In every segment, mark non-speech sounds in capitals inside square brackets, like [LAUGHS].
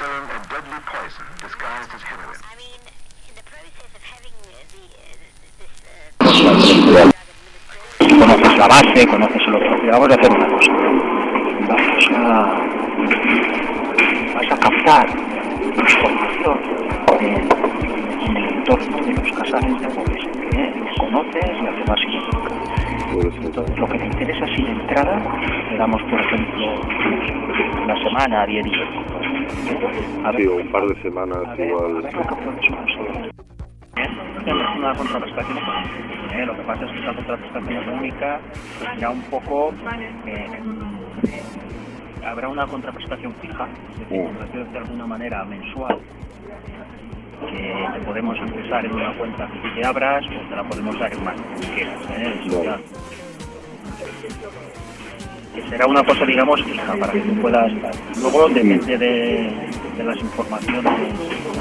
selling a deadly poison disguised as heroin. I mean, in the process of having the, uh, this, uh, conoces la base, conoces el otro. Pero vamos a hacer una cosa. Vamos a, vas a captar información en, en el entorno de los casales de que los conoces y así. Entonces, lo que te interesa si de entrada, le damos, por ejemplo, una semana, 10 días. Sí, un par de semanas igual. que. Tenemos una contraprestación económica. ¿eh? Lo que pasa es que esa contraprestación económica será un poco. eh, habrá una contraprestación fija, es decir, decirlo de alguna manera mensual, que te podemos ingresar en una cuenta que te abras o te la podemos dar en mano, como quieras. ¿eh? Que será una cosa, digamos, fija para que tú puedas estar. Luego depende de, de las informaciones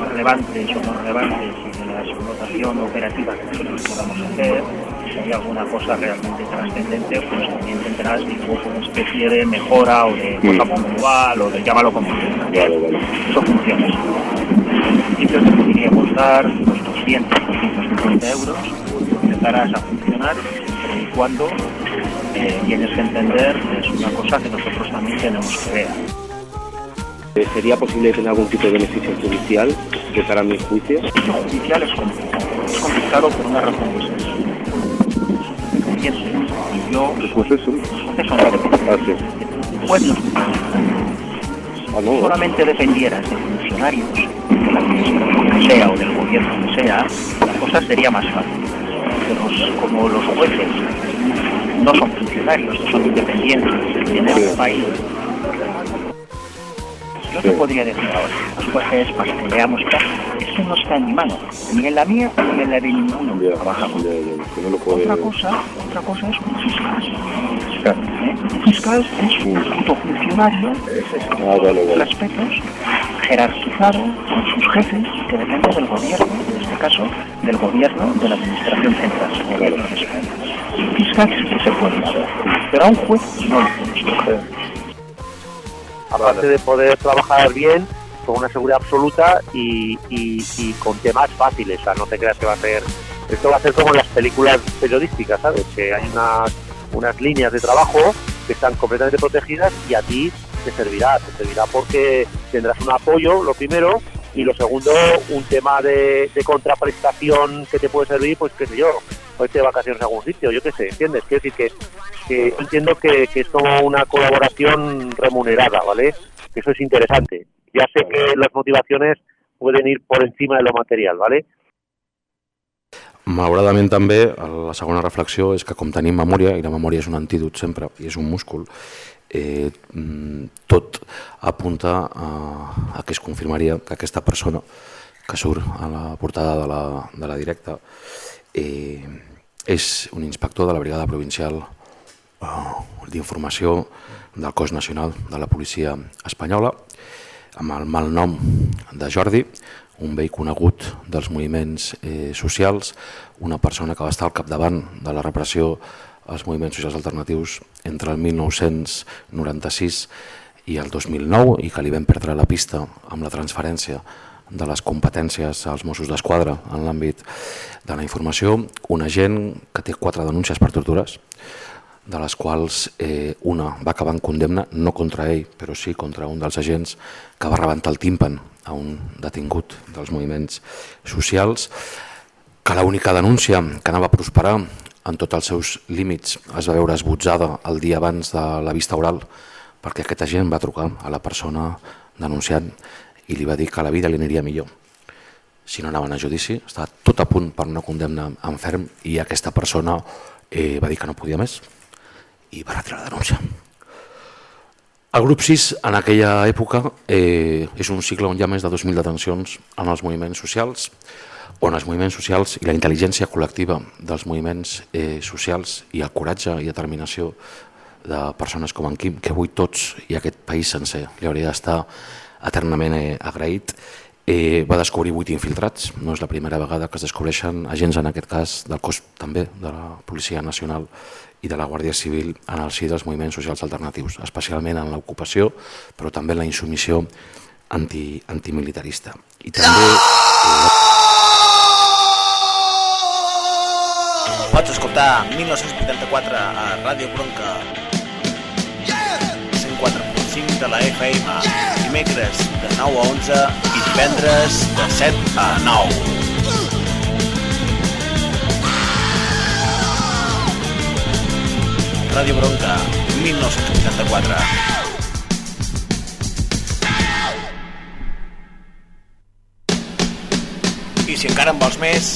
relevantes o no relevantes y de la explotación operativa que nosotros podamos hacer, si hay alguna cosa realmente trascendente, pues también tendrás digamos, una especie de mejora o de cosa puntual o de llámalo como quieras. Vale, vale. Eso funciona. En principio te podríamos dar unos 200, 250 euros, empezarás a funcionar y cuando eh, tienes que entender que es una cosa que nosotros también tenemos que ver. Eh, ¿Sería posible tener algún tipo de beneficio judicial de cara a mi juicio? El judicial es complicado. Es complicado por una razón muy sencilla. Independiente. Y yo, Pues eso. Ah, sí. No Ah, no. solamente dependieras de funcionarios de la administración que sea o del gobierno que sea, la cosa sería más fácil. Pero como los jueces no son funcionarios, son independientes, tienen un país. Yo te podría decir ahora, los jueces pasteleamos y tal, eso no está en mi mano, ni en la mía ni en la de ninguno que que. Otra cosa, otra cosa es un fiscal. fiscal es un funcionario Ah, vale, vale. respetos, jerarquizado con sus jefes, que depende del gobierno, en este caso del gobierno de la administración central, el España. Un fiscal sí que se puede hacer, pero a un juez no puedes coger. aparte de poder trabajar bien, con una seguridad absoluta y, y- y con temas fáciles. O sea, no te creas que va a ser. Esto va a ser como en las películas periodísticas, ¿sabes? Que hay unas, unas líneas de trabajo que están completamente protegidas y a ti te servirá. Te servirá porque tendrás un apoyo, lo primero, y lo segundo, un tema de, de contraprestación que te puede servir, pues qué sé yo, irte de vacaciones a algún sitio, yo qué sé, ¿entiendes? Quiero decir que, que entiendo que, que es como una colaboración remunerada, ¿vale? Que eso es interesante. Ya sé que las motivaciones pueden ir por encima de lo material, ¿vale? Malauradament també la segona reflexió és que com tenim memòria, i la memòria és un antídot sempre, i és un múscul, eh, mm, tot apunta a, a que es confirmaria que aquesta persona que surt a la portada de la, de la directa eh, és un inspector de la brigada provincial eh, d'informació del cos nacional de la policia espanyola amb el malnom de Jordi, un vell conegut dels moviments eh, socials, una persona que va estar al capdavant de la repressió als moviments socials alternatius entre el 1996 i el 2009 i que li vam perdre la pista amb la transferència de les competències als Mossos d'Esquadra en l'àmbit de la informació, un agent que té quatre denúncies per tortures, de les quals eh, una va acabar en condemna, no contra ell, però sí contra un dels agents que va rebentar el tímpan a un detingut dels moviments socials, que l'única denúncia que anava a prosperar en tots els seus límits es va veure esbotzada el dia abans de la vista oral perquè aquest agent va trucar a la persona denunciant i li va dir que la vida li aniria millor si no anaven a judici, estava tot a punt per una condemna en ferm i aquesta persona eh, va dir que no podia més i va retirar la denúncia. El grup 6 en aquella època eh, és un cicle on hi ha més de 2.000 detencions en els moviments socials, on els moviments socials i la intel·ligència col·lectiva dels moviments eh, socials i el coratge i determinació de persones com en Quim, que avui tots i aquest país sencer li hauria d'estar eternament eh, agraït, eh, va descobrir vuit infiltrats. No és la primera vegada que es descobreixen agents, en aquest cas, del cos també de la Policia Nacional i de la Guàrdia Civil en el si dels moviments socials alternatius, especialment en l'ocupació, però també en la insumissió anti, antimilitarista. I també... Eh, Pots escoltar 1984 a Ràdio Bronca. 104.5 de la FM dimecres de 9 a 11 i divendres de 7 a 9 Ràdio Bronca 1984 I si encara en vols més,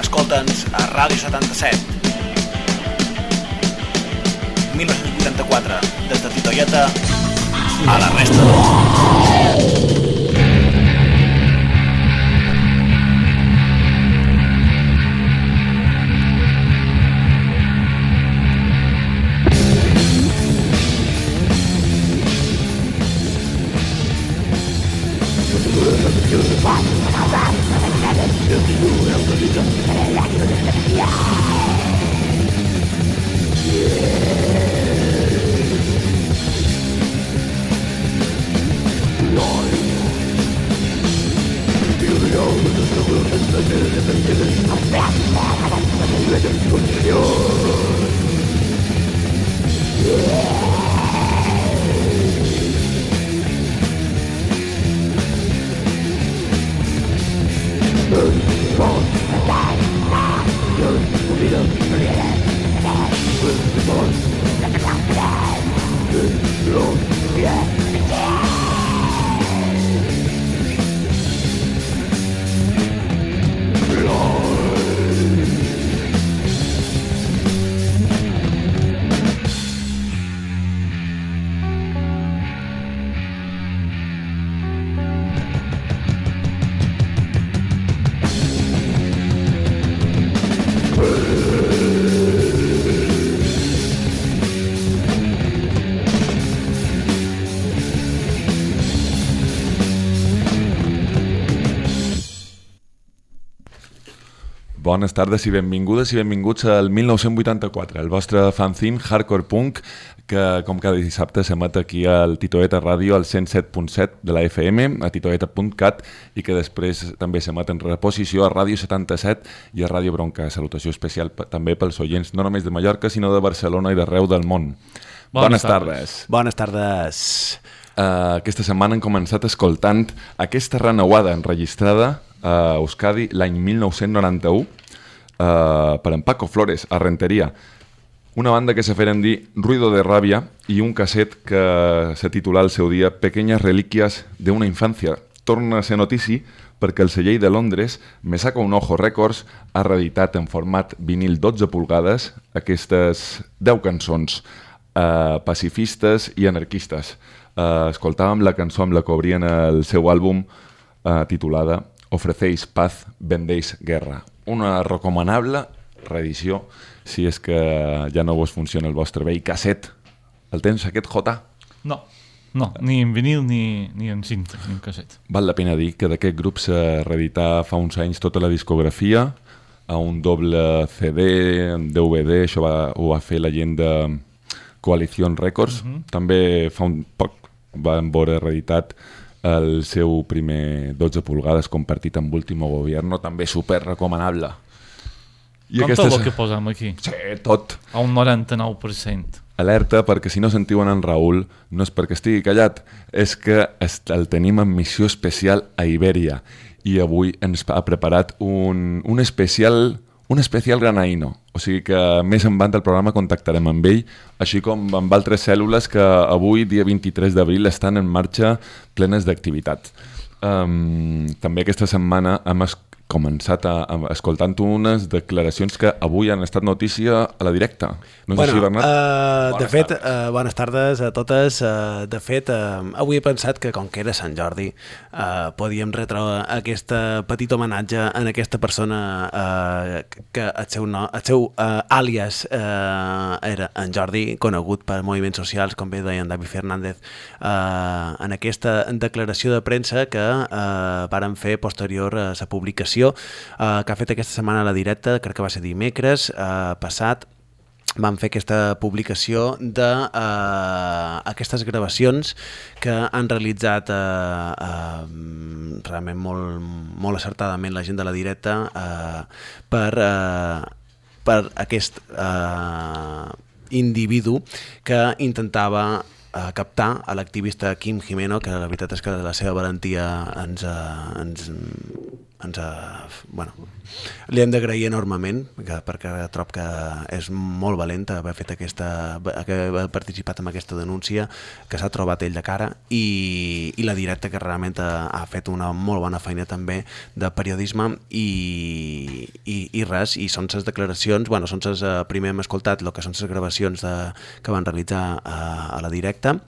escolta'ns a Ràdio 77. 1984, des de Titoieta a la resta del món. Bones tardes i benvingudes i benvinguts al 1984, el vostre fanzine hardcore punk que com cada dissabte s'emet aquí al Titoeta Ràdio al 107.7 de la FM, a titoeta.cat i que després també s'emet en reposició a Ràdio 77 i a Ràdio Bronca. Salutació especial també pels oients no només de Mallorca sinó de Barcelona i d'arreu del món. Bones, tardes. Bones tardes. Uh, aquesta setmana hem començat escoltant aquesta renauada enregistrada a Euskadi l'any 1991 uh, per en Paco Flores, a Renteria. Una banda que se feren dir Ruido de Ràbia i un casset que se titula al seu dia Pequeñas reliquias de una infancia. Torna a ser notici perquè el celler de Londres, Me saca un ojo Records, ha reeditat en format vinil 12 pulgades aquestes 10 cançons eh, pacifistes i anarquistes. Eh, escoltàvem la cançó amb la que obrien el seu àlbum eh, titulada Ofrecéis paz, vendéis guerra. Una recomanable reedició si és que ja no vos funciona el vostre vell casset. El tens aquest, J? No, no, ni en vinil ni, ni en cinta, ni en casset. Val la pena dir que d'aquest grup s'ha reeditat fa uns anys tota la discografia a un doble CD, DVD, això va, ho va fer la gent de Coalition Records. Mhm. També fa un poc van veure reeditat el seu primer 12 pulgades compartit amb Último Gobierno, també super recomanable. Com tot el que posam aquí. Sí, tot. A un 99%. Alerta, perquè si no sentiu en Raül, no és perquè estigui callat, és que el tenim en missió especial a Ibèria i avui ens ha preparat un, un especial un especial granaïno, o sigui que més en banda del programa contactarem amb ell, així com amb altres cèl·lules que avui, dia 23 d'abril, estan en marxa plenes d'activitat. Um, també aquesta setmana hem es començat a, a escoltant unes declaracions que avui han estat notícia a la directa. No bueno, així, Bernat? Uh, de fet, tardes. uh, bones tardes a totes. Uh, de fet, uh, avui he pensat que com que era Sant Jordi, uh, podíem retre aquest petit homenatge en aquesta persona uh, que el seu, no, el seu uh, àlies uh, era en Jordi, conegut per moviments socials, com bé deia en David Fernández, uh, en aquesta declaració de premsa que uh, varen fer posterior a la publicació uh, que ha fet aquesta setmana a la directa, crec que va ser dimecres uh, passat, van fer aquesta publicació de eh, aquestes gravacions que han realitzat eh, eh, realment molt, molt acertadament la gent de la directa eh, per, eh, per aquest eh, individu que intentava eh, captar a l'activista Kim Jimeno, que la veritat és que la seva valentia ens, eh, ens, ens eh, bueno, li hem d'agrair enormement que, perquè trob que és molt valent haver fet aquesta haver participat en aquesta denúncia que s'ha trobat ell de cara i, i la directa que realment ha, ha fet una molt bona feina també de periodisme i, i, i res, i són les declaracions bueno, són ses, eh, primer hem escoltat el que són les gravacions de, que van realitzar a, a la directa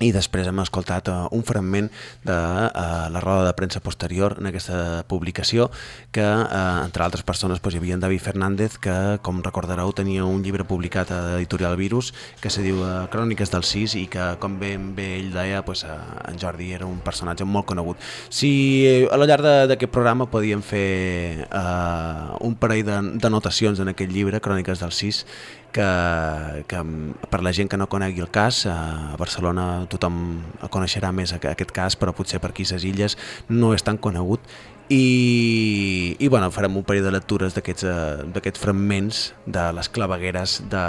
i després hem escoltat uh, un fragment de uh, la roda de premsa posterior en aquesta publicació que, uh, entre altres persones, pues, hi havia en David Fernández que, com recordareu, tenia un llibre publicat a l'editorial Virus que se diu uh, Cròniques del 6 i que, com ben bé ell deia, pues, uh, en Jordi era un personatge molt conegut. Si a la llarg d'aquest programa podíem fer uh, un parell de, de notacions en aquest llibre, Cròniques del 6, que, que per la gent que no conegui el cas, a Barcelona tothom coneixerà més aquest cas, però potser per aquí les illes no és tan conegut i, i bueno, farem un parell de lectures d'aquests fragments de les clavegueres de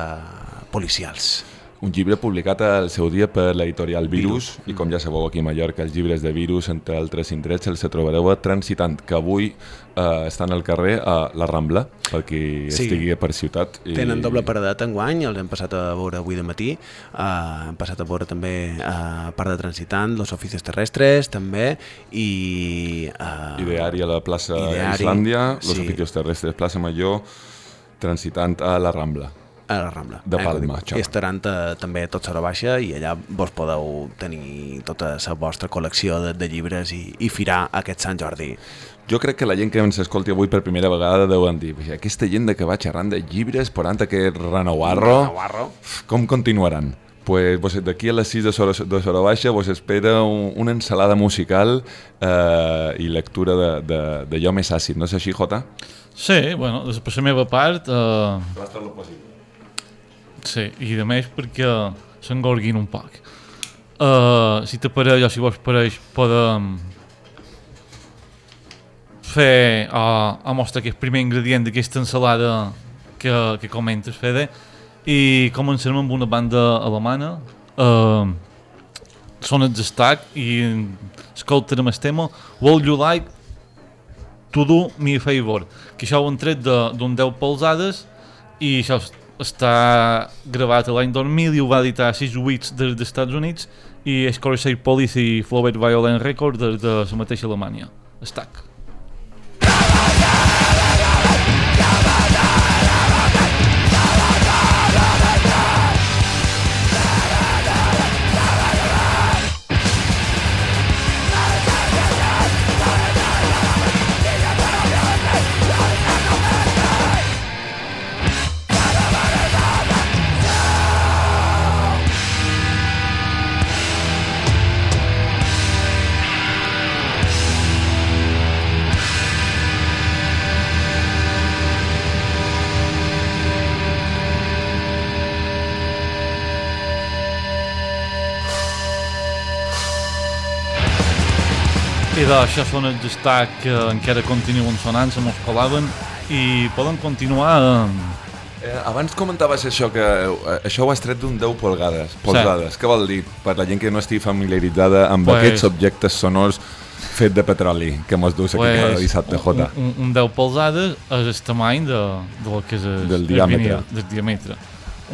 policials. Un llibre publicat al seu dia per l'editorial Virus, i com ja sabeu aquí a Mallorca, els llibres de Virus, entre altres indrets, els trobareu a Transitant, que avui eh, estan al carrer a la Rambla, per qui sí. estigui per ciutat. I... Tenen doble paradat enguany, els hem passat a veure avui de matí, eh, hem passat a veure també a eh, part de Transitant, los oficios terrestres també, i... Eh, Ideari a la plaça Ideari, Islàndia, los sí. oficios terrestres, plaça Major, Transitant a la Rambla a la Rambla. De Palma, eh, I estaran també tot a baixa i allà vos podeu tenir tota la vostra col·lecció de, de llibres i, i firar aquest Sant Jordi. Jo crec que la gent que ens escolti avui per primera vegada deuen dir aquesta gent de que va xerrant de llibres, porant aquest renovarro, renovarro. com continuaran? pues, pues d'aquí a les 6 de Sora, de Sora Baixa vos espera un, una ensalada musical eh, i lectura de, de, de jo més àcid. No és així, Jota? Sí, bueno, després la meva part... Eh... Vas fer el possible. Sí, i de més perquè s'engorguin un poc. Uh, si t'apareix o si vos pareix podem fer o, o mostrar aquest primer ingredient d'aquesta ensalada que, que comentes, Fede, i comencem amb una banda alemana. Uh, són els Stack i escoltarem el tema. Will You Like To Do Me A Favor? Que això ho han tret d'un 10 polsades i això està gravat l'any 2000 i ho va editar 6 Wits des dels Estats Units i Scorsese Police i Flowed Violent Records des de la mateixa Alemanya. Estac. I d'això són els destacs que encara continuen sonant, se mos colaven i poden continuar amb... Eh, abans comentaves això, que eh, això ho has tret d'un 10 polgades. polzades. Sí. Què vol dir? Per la gent que no estigui familiaritzada amb pues... aquests objectes sonors fet de petroli que mos dus aquí pues, cada dissabte, Jota. Un, un 10 polzades és el tamany de, de lo que és el, del diàmetre. Vinil, del diàmetre.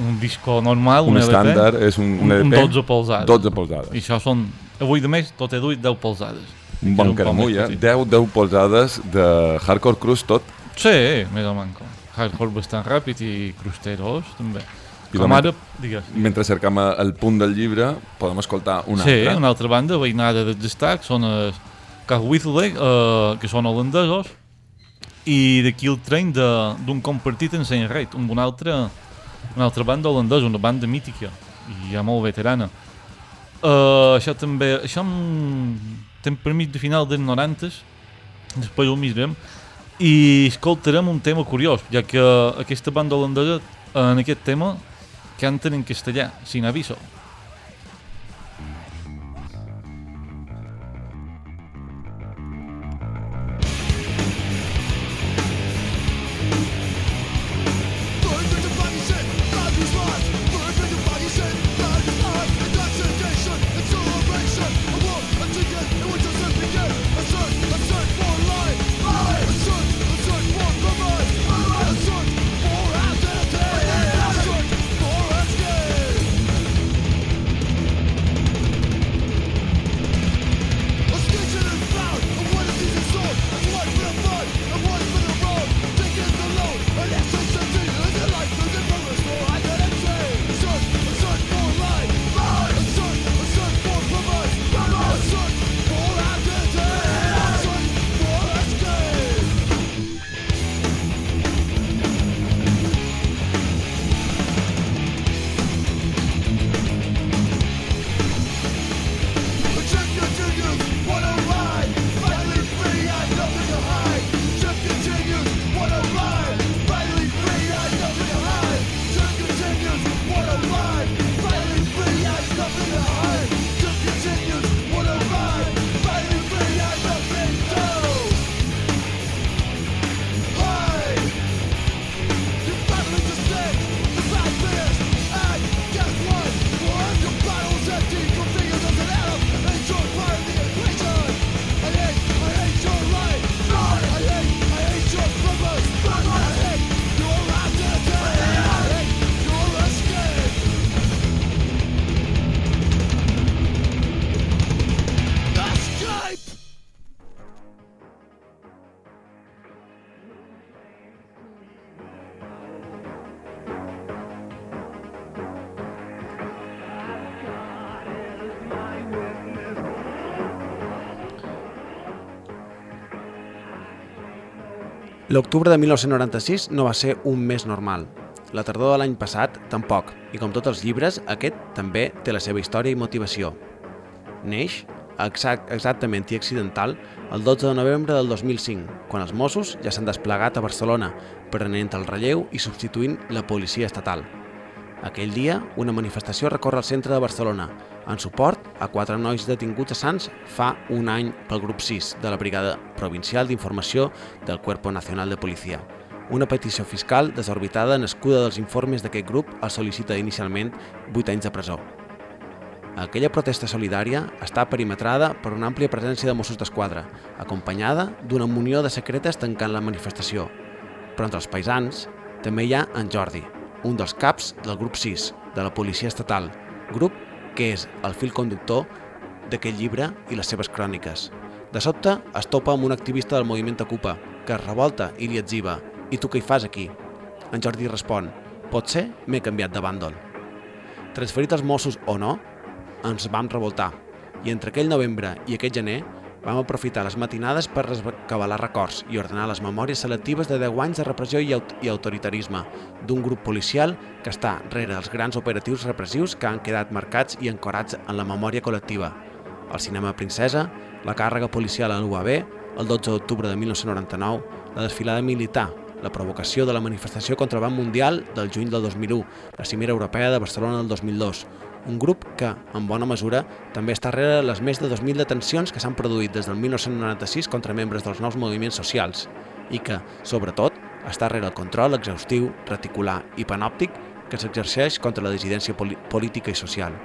Un disco normal, un, un estàndard, és un, un, un, un 12 polzades. 12 polzades. I això són, avui de més, tot he duit 10 polzades un bon caramull, eh? 10, 10 polsades de hardcore crust tot. Sí, més o manco. Hardcore bastant ràpid i crusteros, també. I Com ara, digues. Mentre cercam el punt del llibre, podem escoltar una sí, altra. Sí, una altra banda, veïnada dels destacs, són els Kahwithle, eh, que són holandesos, i d'aquí el tren d'un compartit en Saint Raid, amb una altra, una altra banda holandesa, una banda mítica, i ja molt veterana. Uh, això també, això estem per mig de final dels 90 després ho mirem i escoltarem un tema curiós ja que aquesta banda holandesa en aquest tema canten en castellà, sin aviso. L'octubre de 1996 no va ser un mes normal. La tardor de l'any passat, tampoc, i com tots els llibres, aquest també té la seva història i motivació. Neix, exact, exactament i accidental, el 12 de novembre del 2005, quan els Mossos ja s'han desplegat a Barcelona, prenent el relleu i substituint la policia estatal. Aquell dia, una manifestació recorre el centre de Barcelona, en suport a quatre nois detinguts a Sants fa un any pel grup 6 de la Brigada Provincial d'Informació del Cuerpo Nacional de Policia. Una petició fiscal desorbitada nascuda dels informes d'aquest grup el sol·licita inicialment 8 anys de presó. Aquella protesta solidària està perimetrada per una àmplia presència de Mossos d'Esquadra, acompanyada d'una munió de secretes tancant la manifestació. Però entre els paisans també hi ha en Jordi, un dels caps del grup 6 de la policia estatal, grup que és el fil conductor d'aquest llibre i les seves cròniques. De sobte es topa amb un activista del moviment Ocupa, que es revolta i li etziva «I tu què hi fas aquí?» En Jordi respon «Potser m'he canviat de bàndol». Transferit als Mossos o no, ens vam revoltar i entre aquell novembre i aquest gener vam aprofitar les matinades per recabalar records i ordenar les memòries selectives de 10 anys de repressió i, aut i autoritarisme d'un grup policial que està rere els grans operatius repressius que han quedat marcats i ancorats en la memòria col·lectiva. El cinema Princesa, la càrrega policial a l'UAB, el 12 d'octubre de 1999, la desfilada militar, la provocació de la manifestació contra el Banc Mundial del juny del 2001, la cimera europea de Barcelona del 2002, un grup que, en bona mesura, també està darrere les més de 2.000 detencions que s'han produït des del 1996 contra membres dels nous moviments socials i que, sobretot, està darrere el control exhaustiu, reticular i panòptic que s'exerceix contra la dissidència política i social.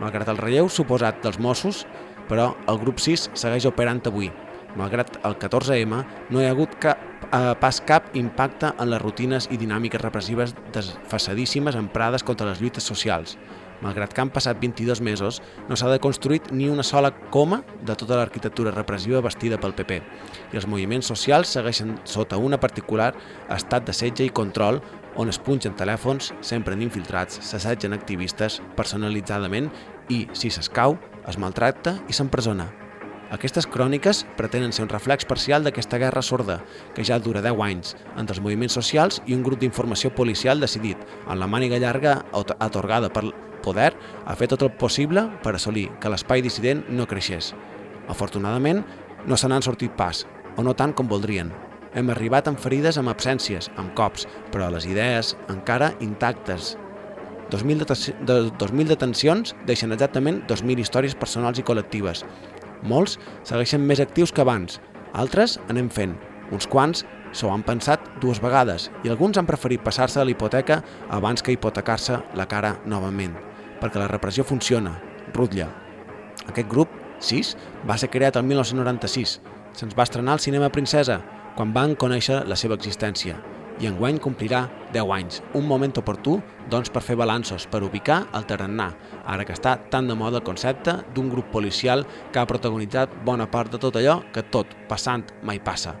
Malgrat el relleu suposat dels Mossos, però el grup 6 segueix operant avui. Malgrat el 14M, no hi ha hagut cap, eh, pas cap impacte en les rutines i dinàmiques repressives desfasadíssimes emprades contra les lluites socials, Malgrat que han passat 22 mesos, no s'ha deconstruït ni una sola coma de tota l'arquitectura repressiva vestida pel PP, i els moviments socials segueixen sota una particular estat de setge i control on es punxen telèfons, s'empren infiltrats, s'assetgen activistes personalitzadament i, si s'escau, es maltracta i s'empresona. Aquestes cròniques pretenen ser un reflex parcial d'aquesta guerra sorda, que ja dura 10 anys, entre els moviments socials i un grup d'informació policial decidit, en la màniga llarga atorgada per poder ha fet tot el possible per assolir que l'espai dissident no creixés. Afortunadament, no se n'han sortit pas, o no tant com voldrien. Hem arribat amb ferides, amb absències, amb cops, però les idees encara intactes. 2.000 deten- de, 2.000 detencions deixen exactament 2.000 històries personals i col·lectives. Molts segueixen més actius que abans, altres anem fent. Uns quants s'ho han pensat dues vegades i alguns han preferit passar-se a la hipoteca abans que hipotecar-se la cara novament, perquè la repressió funciona, rutlla. Aquest grup, 6, va ser creat el 1996. Se'ns va estrenar al Cinema Princesa, quan van conèixer la seva existència. I enguany complirà 10 anys, un moment oportú doncs, per fer balanços, per ubicar el tarannà, ara que està tan de moda el concepte d'un grup policial que ha protagonitzat bona part de tot allò que tot, passant, mai passa.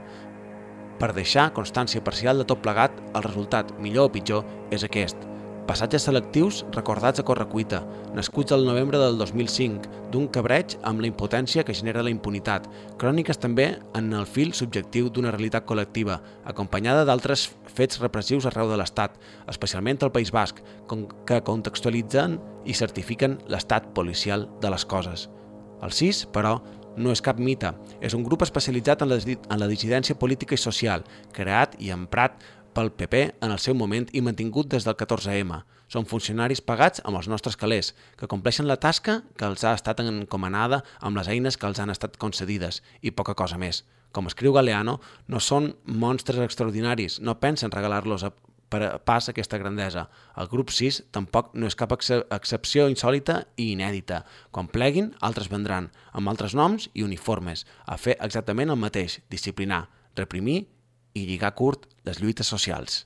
Per deixar constància parcial de tot plegat, el resultat, millor o pitjor, és aquest. Passatges selectius recordats a correcuita, nascuts al novembre del 2005, d'un cabreig amb la impotència que genera la impunitat, cròniques també en el fil subjectiu d'una realitat col·lectiva, acompanyada d'altres fets repressius arreu de l'Estat, especialment al País Basc, que contextualitzen i certifiquen l'estat policial de les coses. El CIS, però, no és cap mite, és un grup especialitzat en la, en la dissidència política i social, creat i emprat pel PP en el seu moment i mantingut des del 14M. Són funcionaris pagats amb els nostres calés, que compleixen la tasca que els ha estat encomanada amb les eines que els han estat concedides, i poca cosa més. Com escriu Galeano, no són monstres extraordinaris, no pensen regalar-los per pas aquesta grandesa. El grup 6 tampoc no és cap ex excepció insòlita i inèdita. Quan pleguin, altres vendran, amb altres noms i uniformes, a fer exactament el mateix, disciplinar, reprimir i lligar curt les lluites socials.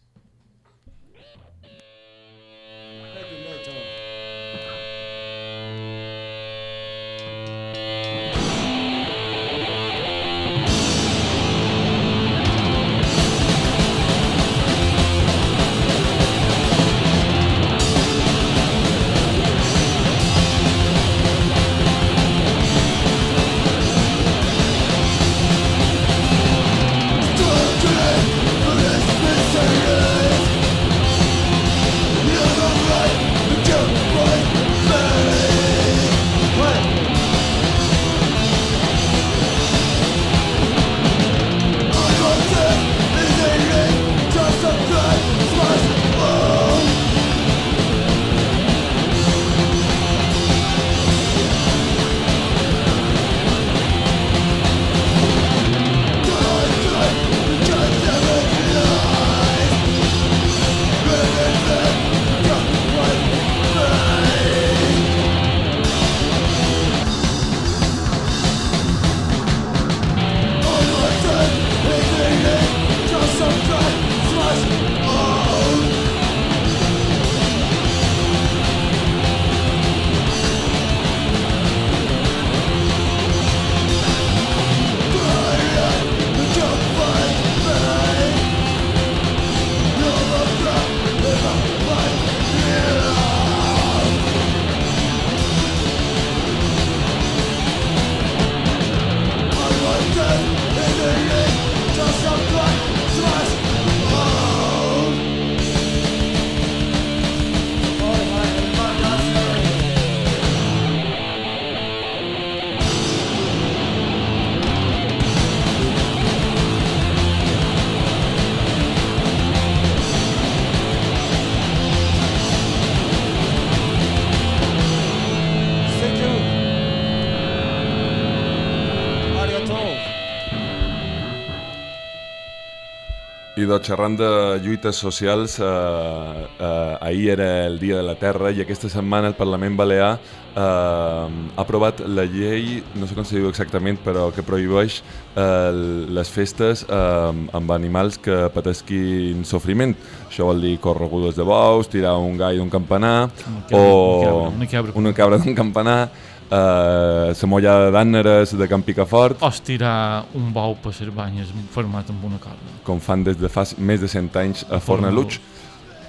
Doncs xerrant de lluites socials, eh, eh, ahir era el Dia de la Terra i aquesta setmana el Parlament Balear eh, ha aprovat la llei, no sé com se diu exactament, però que prohibeix eh, les festes eh, amb animals que patesquin sofriment. Això vol dir corregudes de bous, tirar un gall d'un campanar cabra, o una cabra. una cabra d'un campanar, eh, la mollada d'àneres de Can Picafort, O estirar un bou per les banyes format amb una corda. com fan des de fa més de 100 anys a Fornaluig.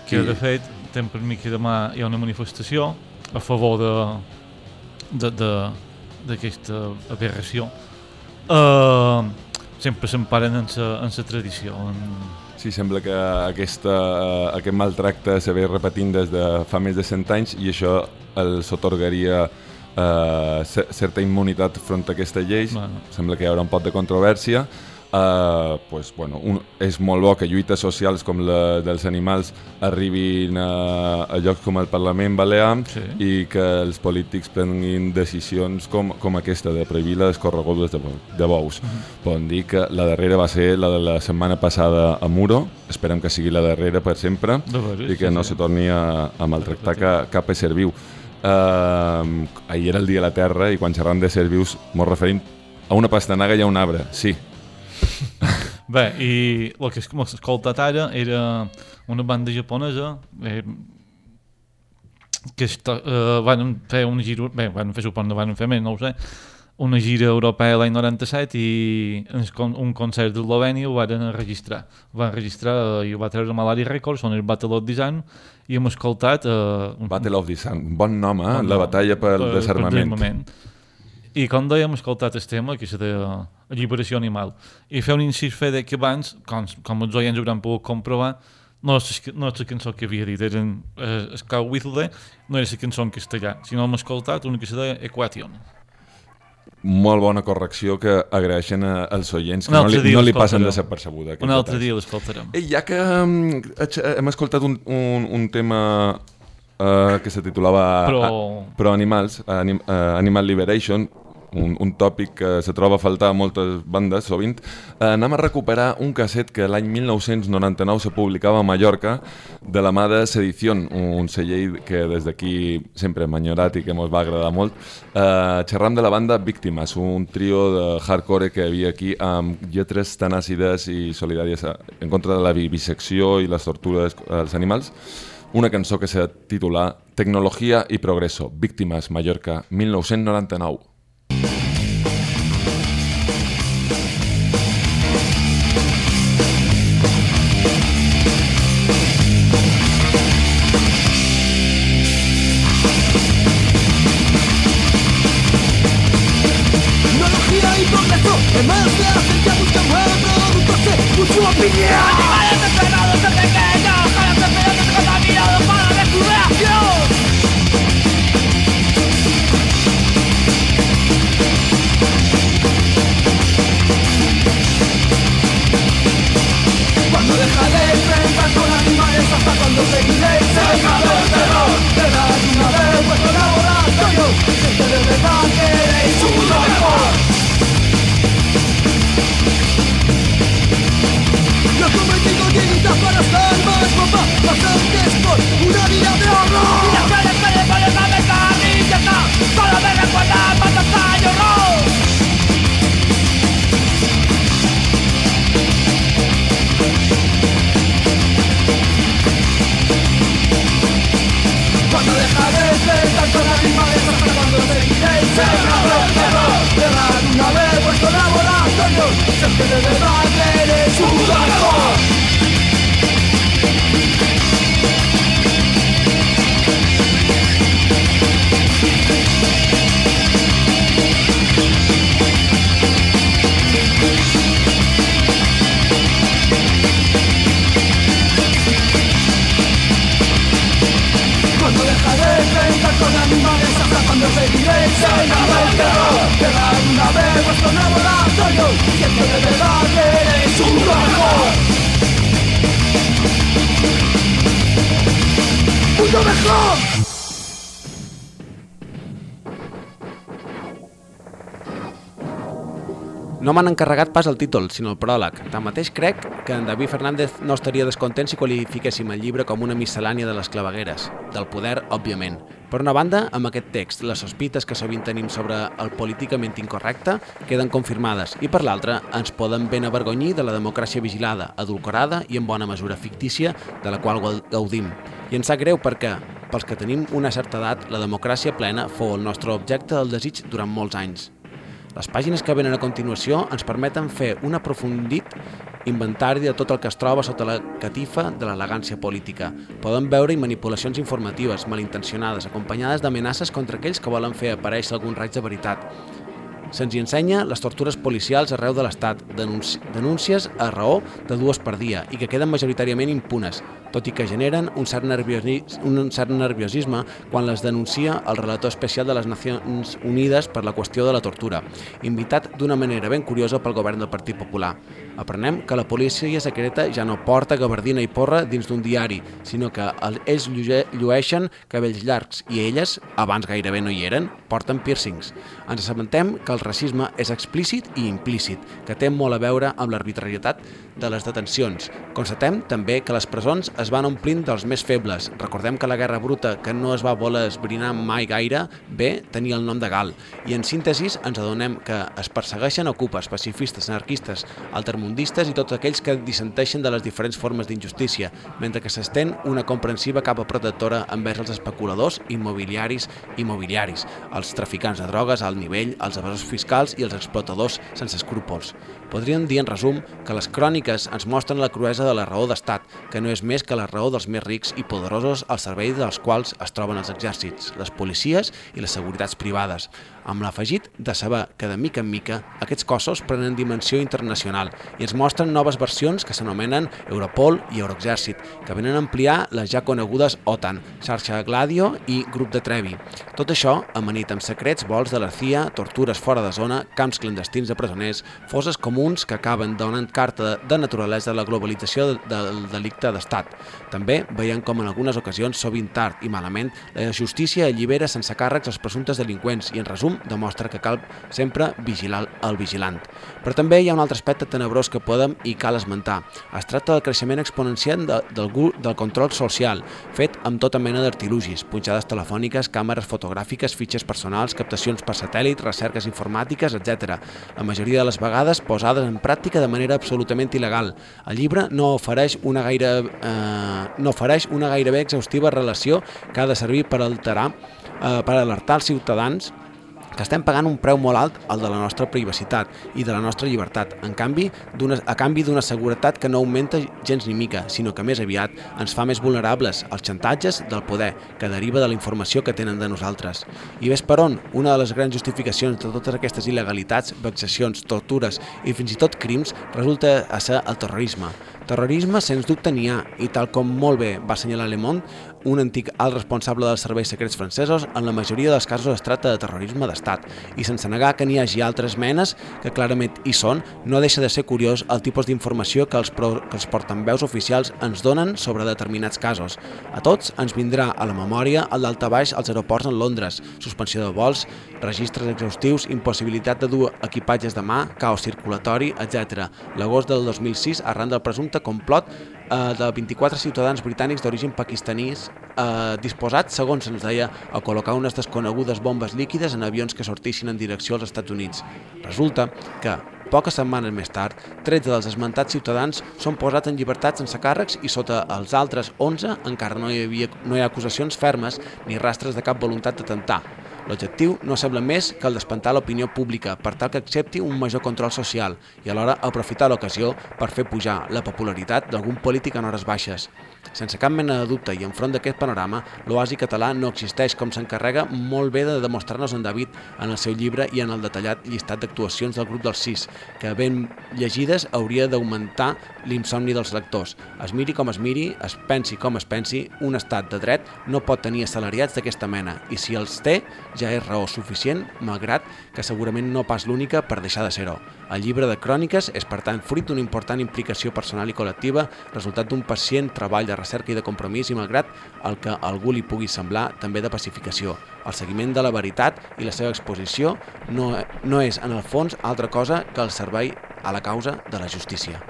Que, de fet, tem per mi que demà hi ha una manifestació a favor de de- de- d'aquesta aberració. Uh, sempre s'emparen en sa, en sa tradició. En... Sí, sembla que aquesta, aquest maltracte se ve repetint des de fa més de 100 anys i això els otorgaria eh, cer- certa immunitat front a aquesta llei. Bueno. Sembla que hi haurà un pot de controvèrsia. Uh, pues, bueno, un, és molt bo que lluites socials com la dels animals arribin a, a llocs com el Parlament Balear Sí. i que els polítics prenguin decisions com, com aquesta, de prohibir les corregudes de, de bous. Podem dir que la darrera va ser la de la setmana passada a Muro, esperem que sigui la darrera per sempre veres, i que sí, no sí. se torni a, a maltractar ca, cap ésser viu. Uh, ahir era el Dia de la Terra i quan xerram de ser vius mos referim a una pastanaga i a un arbre, sí. [LAUGHS] Bé, i el que hem escoltat ara era una banda japonesa eh, que està, eh, van fer una gira, bé, van fer suport, no van fer més, no ho sé, una gira europea l'any 97 i un concert d'Eslovènia ho van enregistrar. Ho van enregistrar eh, i ho va treure Malari Records, on el Battle of Design, i hem escoltat... Eh, un, Battle of Sun, bon nom, eh? Bon la nom. batalla pel Per- desarmament. per. I com dèiem, hem escoltat el tema, que és de alliberació animal. I fer un incís fer de que abans, com, com els oients hauran pogut comprovar, no és, no és la cançó que havia dit, eren eh, Scout Whistle, no era la cançó en castellà, sinó hem escoltat una que se deia Equation. Molt bona correcció que agraeixen als oients, que no li, no li passen desapercebuda. Un altre dia l'escoltarem. Ja que um, hem escoltat un, un, un tema uh, que se titulava Pro- a, Pro Animals, anim, uh, Animal Liberation, un, un tòpic que se troba a faltar a moltes bandes sovint, uh, anem a recuperar un casset que l'any 1999 se publicava a Mallorca de la mà de Sedición, un celler que des d'aquí sempre hem enyorat i que ens va agradar molt. Uh, xerram de la banda Víctimes, un trio de hardcore que hi havia aquí amb lletres tan àcides i solidàries en contra de la vivisecció i les tortures als animals. Una cançó que se titula Tecnologia i Progreso, Víctimes, Mallorca, 1999. M'han encarregat pas el títol, sinó el pròleg. Tanmateix crec que en David Fernández no estaria descontent si qualifiquéssim el llibre com una miscel·lània de les clavegueres. Del poder, òbviament. Per una banda, amb aquest text, les sospites que sovint tenim sobre el políticament incorrecte queden confirmades i per l'altra, ens poden ben avergonyir de la democràcia vigilada, adulcorada i en bona mesura fictícia de la qual gau- gaudim. I ens sap greu perquè, pels que tenim una certa edat, la democràcia plena fou el nostre objecte del desig durant molts anys. Les pàgines que venen a continuació ens permeten fer un aprofundit inventari de tot el que es troba sota la catifa de l'elegància política. Poden veure-hi manipulacions informatives, malintencionades, acompanyades d'amenaces contra aquells que volen fer aparèixer algun raig de veritat. Se'ns hi ensenya les tortures policials arreu de l'Estat, denúncies a raó de dues per dia i que queden majoritàriament impunes, tot i que generen un cert, un cert nerviosisme quan les denuncia el relator especial de les Nacions Unides per la qüestió de la tortura, invitat d'una manera ben curiosa pel govern del Partit Popular. Aprenem que la policia secreta ja no porta gabardina i porra dins d'un diari, sinó que ells llueixen cabells llargs i elles, abans gairebé no hi eren, porten piercings. Ens assabentem que el racisme és explícit i implícit, que té molt a veure amb l'arbitrarietat de les detencions. Constatem també que les presons es van omplint dels més febles. Recordem que la guerra bruta, que no es va voler esbrinar mai gaire, bé, tenia el nom de Gal. I en síntesis ens adonem que es persegueixen ocupes, pacifistes, anarquistes, altermundistes i tots aquells que dissenteixen de les diferents formes d'injustícia, mentre que s'estén una comprensiva capa protectora envers els especuladors immobiliaris immobiliaris, els traficants de drogues al nivell, els evasors fiscals i els explotadors sense escrúpols. Podríem dir, en resum, que les cròniques ens mostren la cruesa de la raó d'estat, que no és més que la raó dels més rics i poderosos al servei dels quals es troben els exèrcits, les policies i les seguretats privades, amb l'afegit de saber que de mica en mica aquests cossos prenen dimensió internacional i ens mostren noves versions que s'anomenen Europol i Euroexèrcit, que venen a ampliar les ja conegudes OTAN, xarxa Gladio i grup de Trevi. Tot això amanit amb secrets, vols de la CIA, tortures fora de zona, camps clandestins de presoners, foses comuns que acaben donant carta de naturalesa de la globalització del delicte d'estat. També veiem com en algunes ocasions, sovint tard i malament, la justícia allibera sense càrrecs els presumptes delinqüents i, en resum, demostra que cal sempre vigilar el vigilant. Però també hi ha un altre aspecte tenebrós que podem i cal esmentar. Es tracta del creixement exponencial de, del, del control social, fet amb tota mena d'artilugis, punxades telefòniques, càmeres fotogràfiques, fitxes personals, captacions per satèl·lit, recerques informàtiques, etc. La majoria de les vegades posades en pràctica de manera absolutament il·legal. El llibre no ofereix una gaire, eh, no ofereix una gairebé exhaustiva relació que ha de servir per alterar eh, per alertar els ciutadans que estem pagant un preu molt alt al de la nostra privacitat i de la nostra llibertat, en canvi a canvi d'una seguretat que no augmenta gens ni mica, sinó que més aviat ens fa més vulnerables als xantatges del poder que deriva de la informació que tenen de nosaltres. I ves per on, una de les grans justificacions de totes aquestes il·legalitats, vexacions, tortures i fins i tot crims resulta a ser el terrorisme. Terrorisme, sens dubte, n'hi ha, i tal com molt bé va assenyalar Le Monde, un antic alt responsable dels serveis secrets francesos, en la majoria dels casos es tracta de terrorisme d'estat, i sense negar que n'hi hagi altres menes que clarament hi són, no deixa de ser curiós el tipus d'informació que, els pro, que els portaveus oficials ens donen sobre determinats casos. A tots ens vindrà a la memòria el daltabaix als aeroports en Londres, suspensió de vols, registres exhaustius, impossibilitat de dur equipatges de mà, caos circulatori, etc. L'agost del 2006, arran del presumpte complot eh, de 24 ciutadans britànics d'origen pakistanís eh, disposats, segons ens deia, a col·locar unes desconegudes bombes líquides en avions que sortissin en direcció als Estats Units. Resulta que, poques setmanes més tard, 13 dels esmentats ciutadans són posats en llibertat sense càrrecs i sota els altres 11 encara no hi, havia, no hi ha acusacions fermes ni rastres de cap voluntat d'atemptar. L'objectiu no sembla més que el d'espantar l'opinió pública per tal que accepti un major control social i alhora aprofitar l'ocasió per fer pujar la popularitat d'algun polític en hores baixes. Sense cap mena de dubte i enfront d'aquest panorama, l'oasi català no existeix com s'encarrega molt bé de demostrar-nos en David en el seu llibre i en el detallat llistat d'actuacions del grup dels sis, que ben llegides hauria d'augmentar l'insomni dels lectors. Es miri com es miri, es pensi com es pensi, un estat de dret no pot tenir assalariats d'aquesta mena, i si els té, ja és raó suficient, malgrat que segurament no pas l'única per deixar de ser-ho. El llibre de cròniques és, per tant, fruit d'una important implicació personal i col·lectiva, resultat d'un pacient treball de recerca i de compromís i, malgrat el que algú li pugui semblar, també de pacificació. El seguiment de la veritat i la seva exposició no, no és, en el fons, altra cosa que el servei a la causa de la justícia.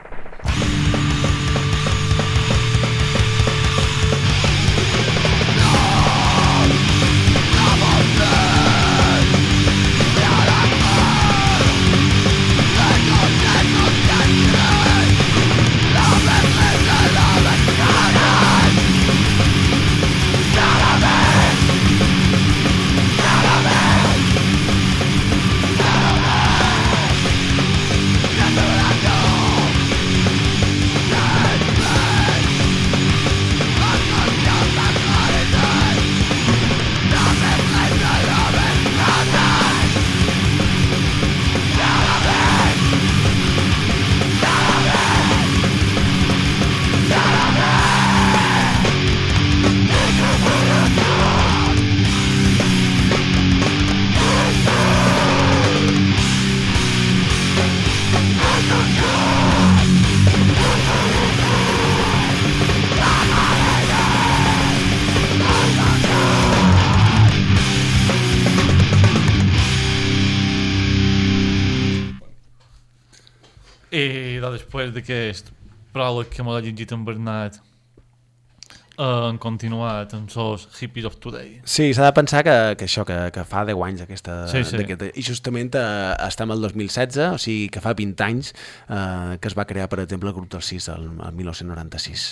Però després d'aquest pròleg que m'ha llegit en Bernat eh, han continuat amb els Hippies of Today. Sí, s'ha de pensar que, que això, que, que fa 10 anys aquesta... Sí, sí. d'aquest- I justament eh, estem al 2016, o sigui que fa 20 anys eh, que es va crear, per exemple, el grup del 6 el, el 1996.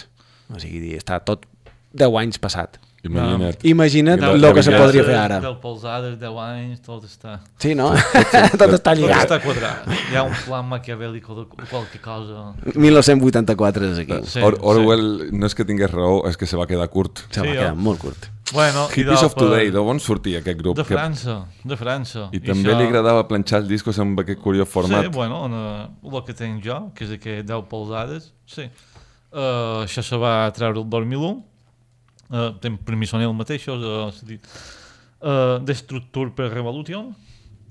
O sigui, està tot 10 anys passat. Imagina't. Imagina't Deu- el que se podria fer ara. Deu polsades, 10 anys, tot està... Sí, no? Tot [LAUGHS] està lligat. Tot està quadrat. Hi ha un plan maquiavèlico de qualque cosa. 1984 és aquí. Sí, Or Orwell no és que tingués raó, és que se va quedar curt. Se va Sí, quedar jo. molt curt. Bueno, i Hippies de- of Today, d'on sortia aquest grup? De Que- França, de França. I també això- li agradava planxar els discos amb aquest curiós format. Sí, bueno, en, el que tenc jo, que és aquest 10 polsades, sí. Uh, això se va treure el 2001. Uh, tem per mi són els mateixos, uh, dit. Uh, Destructure per Revolution.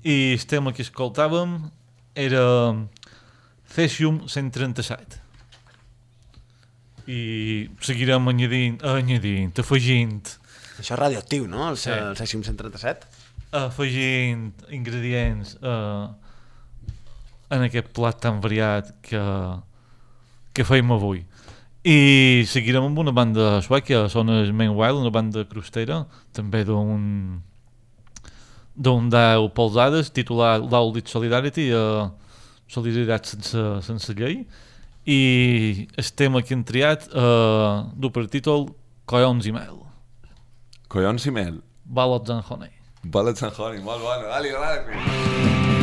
I el tema que escoltàvem era Cesium 137. I seguirem añadint, añadint, afegint Això és radioactiu, no? El, Sí. el Cesium 137? afegint ingredients eh, en aquest plat tan variat que, que feim avui. I seguirem amb una banda sueca, són els Main Wild, una banda crostera, també d'un d'un deu polsades, titulat Laudit Solidarity, eh, Solidaritat sense, sense llei, i el tema que hem triat eh, du per títol Collons i mel, Collons i mel. Ballots and Honey. Ballets and Honey, molt bona. Dale, dale.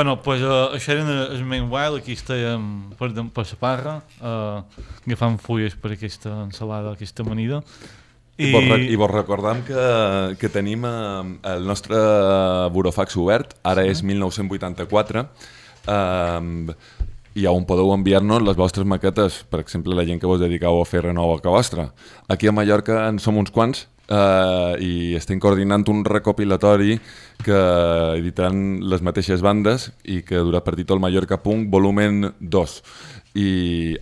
Bueno, pues, uh, això eren els Main Wild, aquí estàvem per, per la parra, uh, agafant fulles per aquesta ensalada, aquesta amanida. I, vos, re- I vos recordam que, que tenim eh, el nostre burofax obert, ara sí. és 1984, eh, i on podeu enviar-nos les vostres maquetes, per exemple, la gent que vos dediqueu a fer renova que vostra. Aquí a Mallorca en som uns quants eh, i estem coordinant un recopilatori que editaran les mateixes bandes i que durà per títol Mallorca Punk volumen 2 i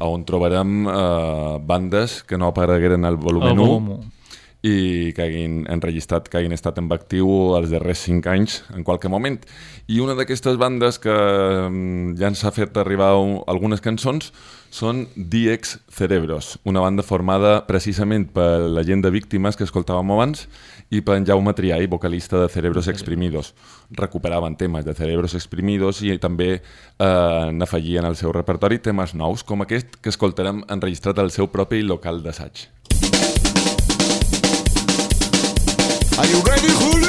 on trobarem eh, bandes que no aparegueren al volumen Al 1 volum u. i que hagin enregistrat, que hagin estat en actiu els darrers 5 anys en qualque moment. I una d'aquestes bandes que mm, ja ens ha fet arribar un, algunes cançons són DX Cerebros, una banda formada precisament per la gent de víctimes que escoltàvem abans i per en Jaume Triay, vocalista de Cerebros Exprimidos. Recuperaven temes de Cerebros Exprimidos i també eh, n'afegien al seu repertori temes nous, com aquest que escoltarem enregistrat al seu propi local d'assaig. you ready, Julio?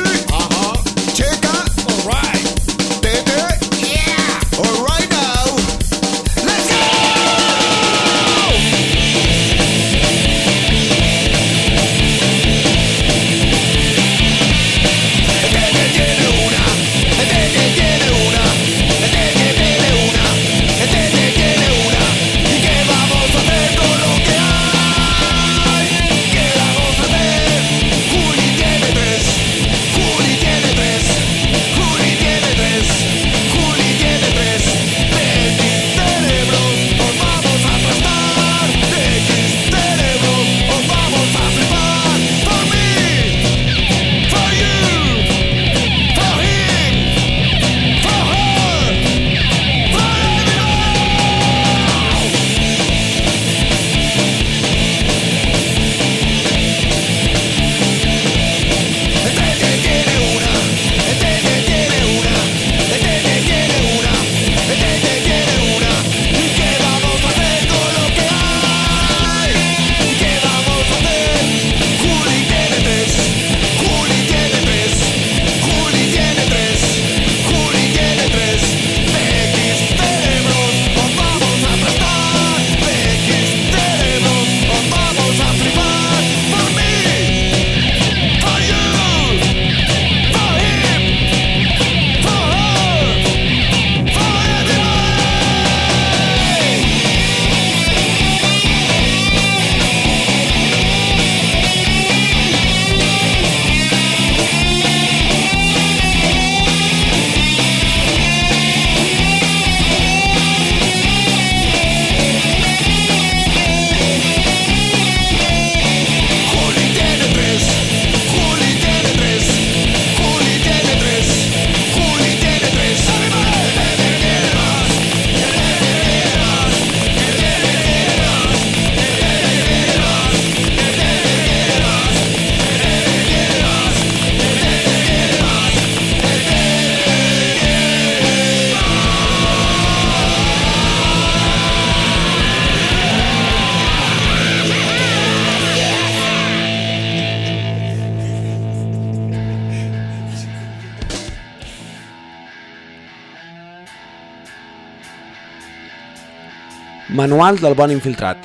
Manual del bon infiltrat.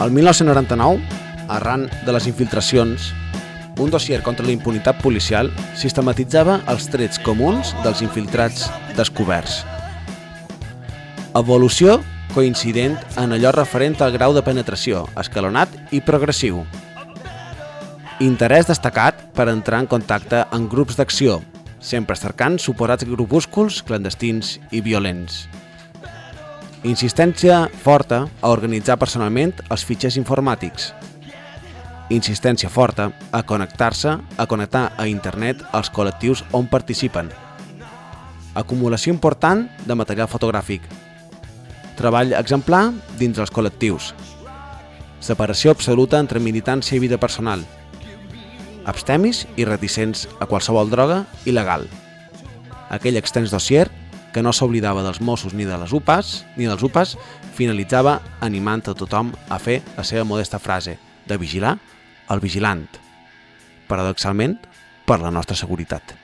El 1999, arran de les infiltracions, un dossier contra la impunitat policial sistematitzava els trets comuns dels infiltrats descoberts. Evolució coincident en allò referent al grau de penetració, escalonat i progressiu. Interès destacat per entrar en contacte amb grups d'acció, sempre cercant suposats grupúsculs clandestins i violents. Insistència forta a organitzar personalment els fitxers informàtics. Insistència forta a connectar-se, a connectar a internet els col·lectius on participen. Acumulació important de material fotogràfic. Treball exemplar dins els col·lectius. Separació absoluta entre militància i vida personal. Abstemis i reticents a qualsevol droga il·legal. Aquell extens dossier que no s'oblidava dels Mossos ni de les UPAs, ni dels UPAs, finalitzava animant a tothom a fer la seva modesta frase de vigilar el vigilant, paradoxalment, per la nostra seguretat.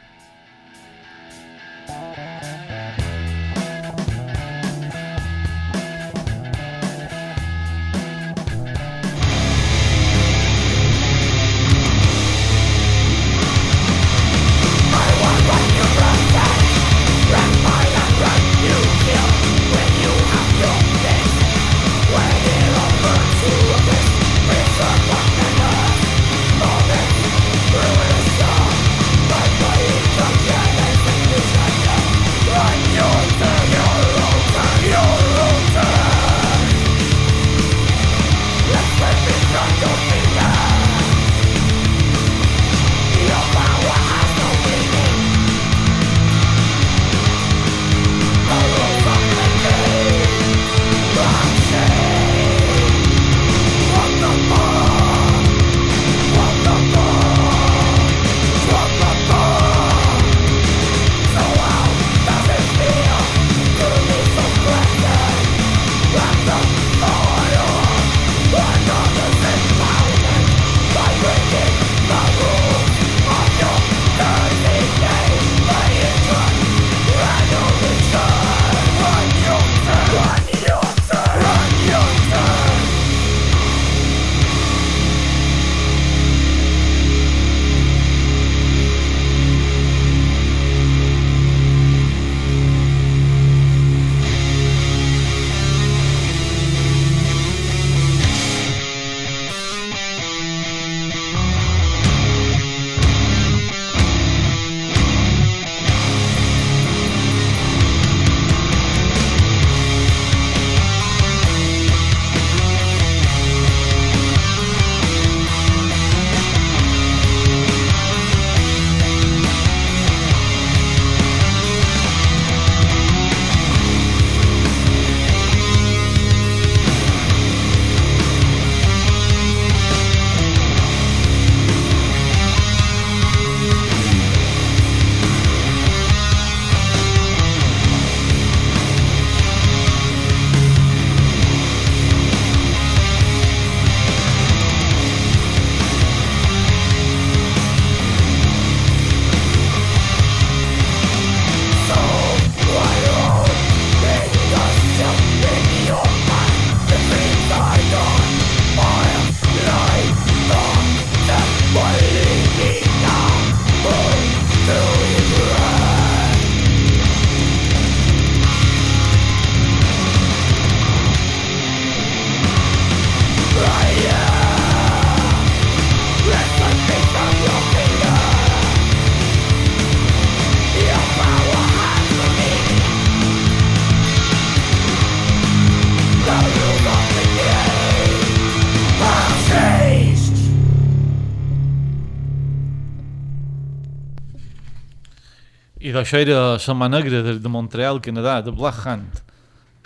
I d'això era la mà negra de, de Montreal, Canadà, de Black Hunt,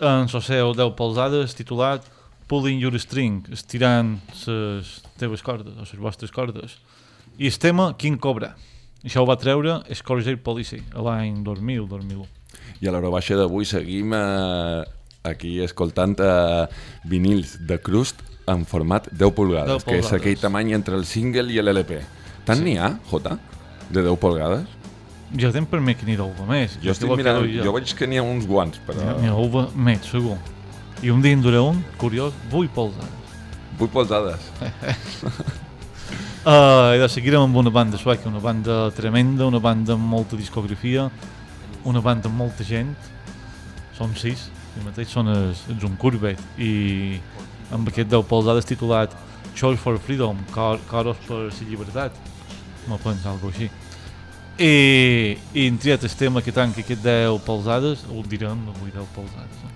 en el seu 10 polsades titulat Pulling Your String, estirant les teves cordes, o les vostres cordes. I el tema King Cobra. Això ho va treure Scourge Policy l'any 2000-2001. I a l'hora baixa d'avui seguim eh, aquí escoltant eh, vinils de crust en format 10 pulgades, 10 que és aquell tamany entre el single i l'LP. Tant Sí. n'hi ha, Jota, de 10 polgades? Jo tenc per mi que n'hi deu més. Jo estic mirant, doy jo veig que n'hi ha uns guants, però... N'hi ha uva més, segur. I un dia en duré un, curiós, 8 polzades. 8 polzades. Uh, I de seguirem amb una banda sueca, una banda tremenda, una banda amb molta discografia, una banda amb molta gent. Són sis, i mateix són els, els un Curvet, i amb aquest 10 polzades titulat Choice for Freedom, cor, coros per la llibertat. Me penso alguna així. I, i hem triat el tema que tanca aquest 10 polzades, ho direm, avui 10 polzades, no?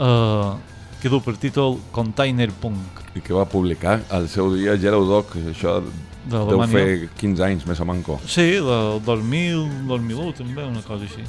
uh, que du per títol Container Punk. I que va publicar al seu dia Yellow Dog, això deu d'Alemanya. fer 15 anys més o manco. Sí, del 2000, 2001 també, una cosa així.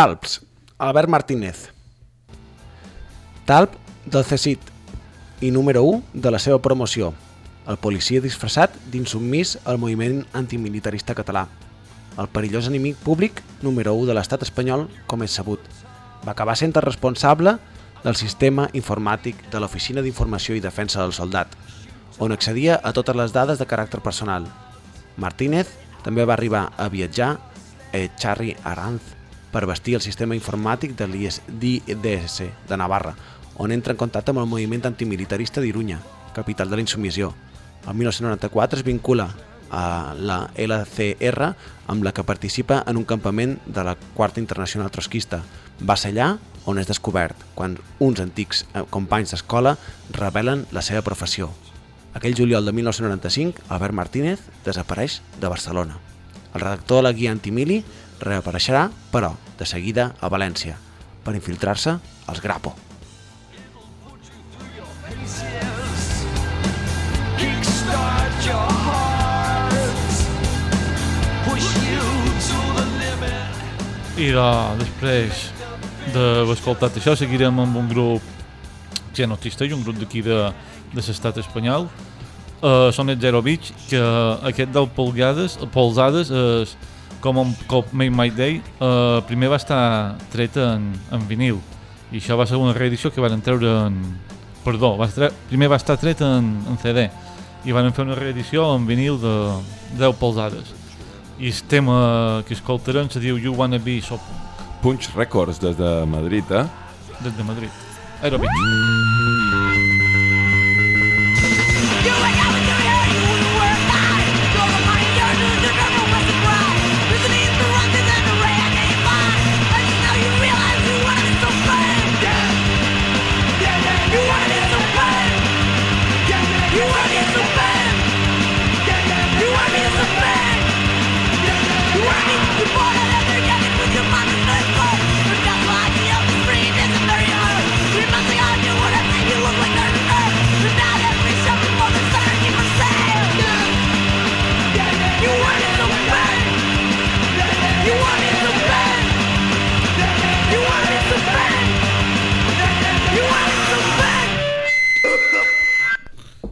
Talps, Albert Martínez. Talp del CECIT i número 1 de la seva promoció, el policia disfressat d'insubmís al moviment antimilitarista català, el perillós enemic públic número 1 de l'estat espanyol, com és sabut. Va acabar sent el responsable del sistema informàtic de l'Oficina d'Informació i Defensa del Soldat, on accedia a totes les dades de caràcter personal. Martínez també va arribar a viatjar a Charri Aranz per vestir el sistema informàtic de l'IDS de Navarra, on entra en contacte amb el moviment antimilitarista d'Irunya, capital de la insumissió. El 1994 es vincula a la LCR amb la que participa en un campament de la Quarta Internacional Trotskista. Va ser allà on és descobert, quan uns antics eh, companys d'escola revelen la seva professió. Aquell juliol de 1995, Albert Martínez desapareix de Barcelona. El redactor de la guia antimili reapareixerà, però, de seguida a València, per infiltrar-se als Grapo. I de, després d'haver escoltat això, seguirem amb un grup que existeix, un grup d'aquí de, de l'estat espanyol. Uh, són els Zero Beach, que aquest del polgades, polzades és com un cop Make My Day, uh, primer va estar tret en, en vinil i això va ser una reedició que van treure en... Perdó, va estar, primer va estar tret en, en CD i van fer una reedició en vinil de 10 polzades i el tema que escoltarem se diu You Wanna Be So Punk Punch Records des de Madrid, eh? des de Madrid. Aerobic. You ain't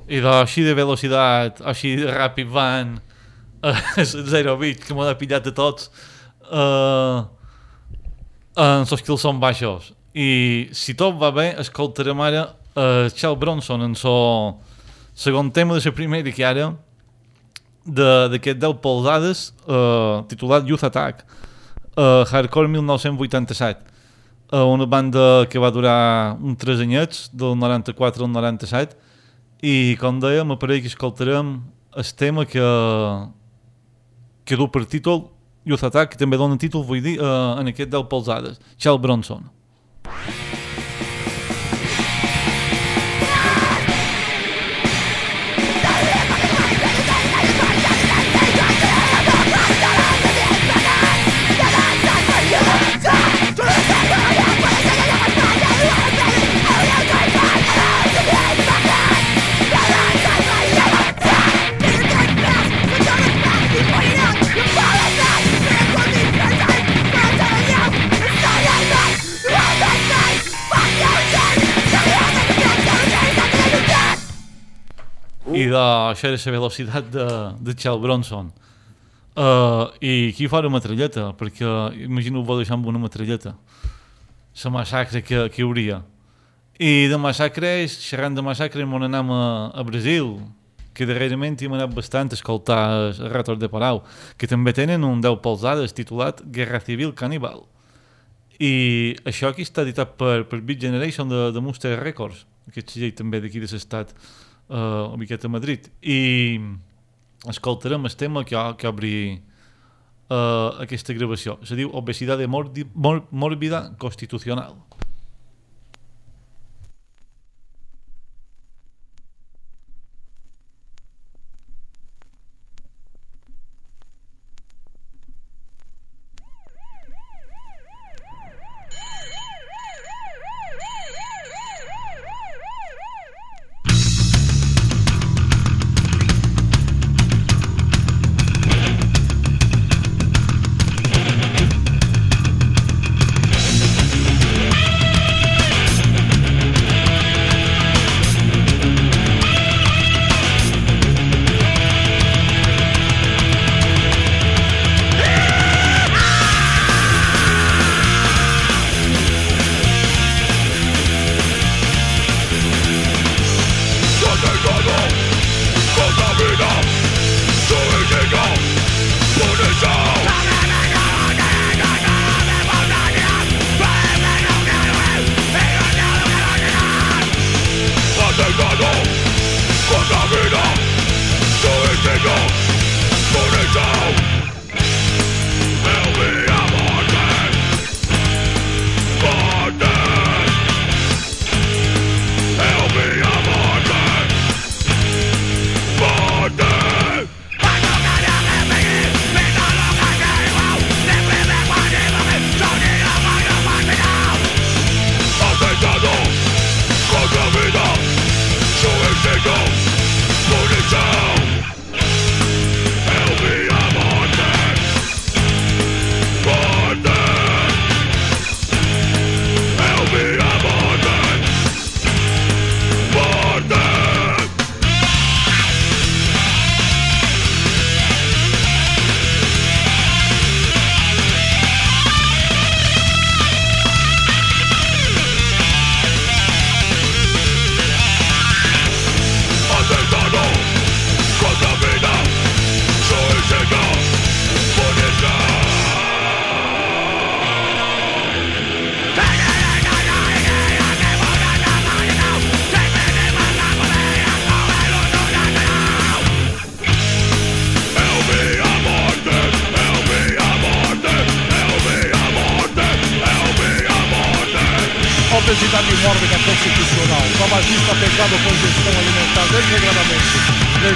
I de, així de velocitat, així de ràpid van a [LAUGHS] zero bit, que m'ho ha pillat a tots uh, en els que són baixos. I si tot va bé, escoltarem ara uh, Charles Bronson en el segon tema de la primera que ara d'aquest 10 polzades uh, titulat Youth Attack uh, Hardcore 1987 uh, una banda que va durar un 3 anyets del 94 al 97 i com dèiem, a parell que escoltarem el tema que, que du per títol Youth Attack, que també dona títol, vull dir, uh, en aquest 10 polzades, Charles Bronson. I d'això era la velocitat de, de Charles Bronson. Uh, I aquí fa una metralleta, perquè imagino vos deixar amb una metralleta. La massacre que, que hi hauria. I de massacres, xerrant de massacres, m'on anem a, a Brasil, que darrerament hem anat bastant a escoltar el Ratos de Palau, que també tenen un 10 polzades titulat Guerra Civil Caníbal. I això aquí està editat per, per Beat Generation de, de Monster Records, aquest segell també d'aquí de l'estat uh, miqueta a Madrid. I escoltarem el tema que, que obri uh, aquesta gravació. Se diu Obesidad mordi, mor, Mórbida Constitucional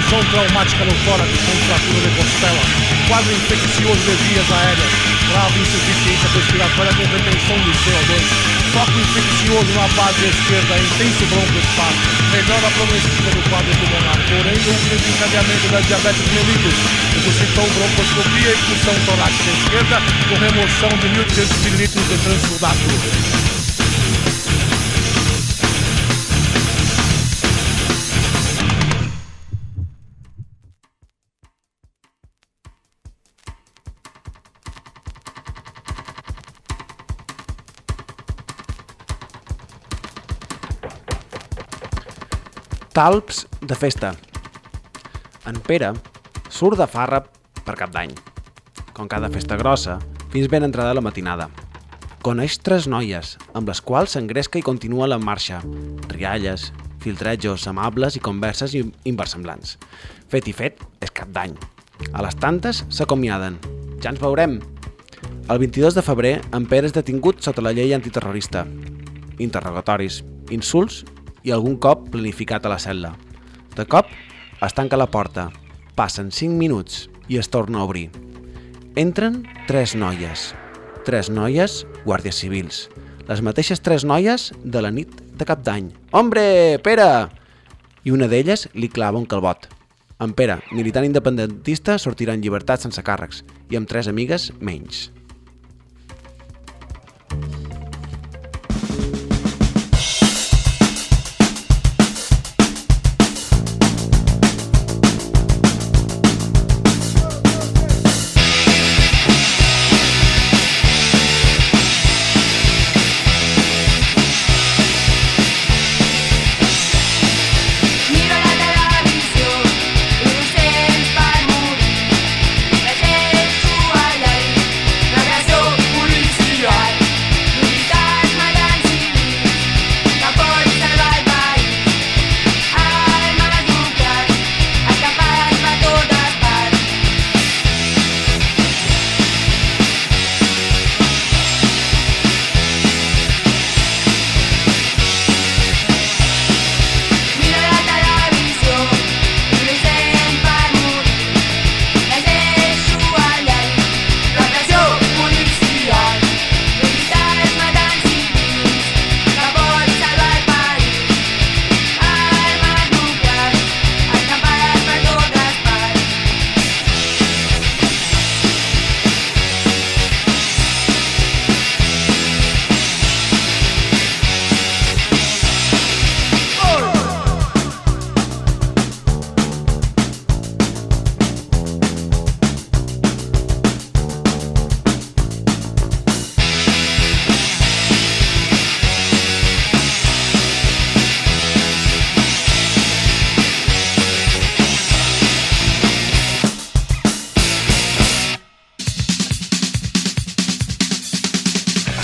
lesão traumática no tórax com fratura de costela, quadro infeccioso de vias aéreas, grave insuficiência respiratória com retenção de CO2, foco infeccioso na base esquerda, intenso broncoespasmo, melhora progressiva do quadro pulmonar, porém o desencadeamento da diabetes mellitus, necessitou broncoscopia e expulsão torácica esquerda com remoção de 1.200 ml de transsudato. Talps de festa. En Pere surt de farra per cap d'any. Com cada festa grossa, fins ben entrada la matinada. Coneix tres noies, amb les quals s'engresca i continua la marxa. Rialles, filtrejos amables i converses in- inversemblants. Fet i fet, és cap d'any. A les tantes s'acomiaden. Ja ens veurem. El 22 de febrer, en Pere és detingut sota la llei antiterrorista. Interrogatoris, insults i algun cop planificat a la cel·la. De cop, es tanca la porta, passen 5 minuts i es torna a obrir. Entren tres noies. Tres noies guàrdies civils. Les mateixes tres noies de la nit de cap d'any. Hombre, Pere! I una d'elles li clava un calbot. En Pere, militant independentista, sortirà en llibertat sense càrrecs i amb tres amigues menys.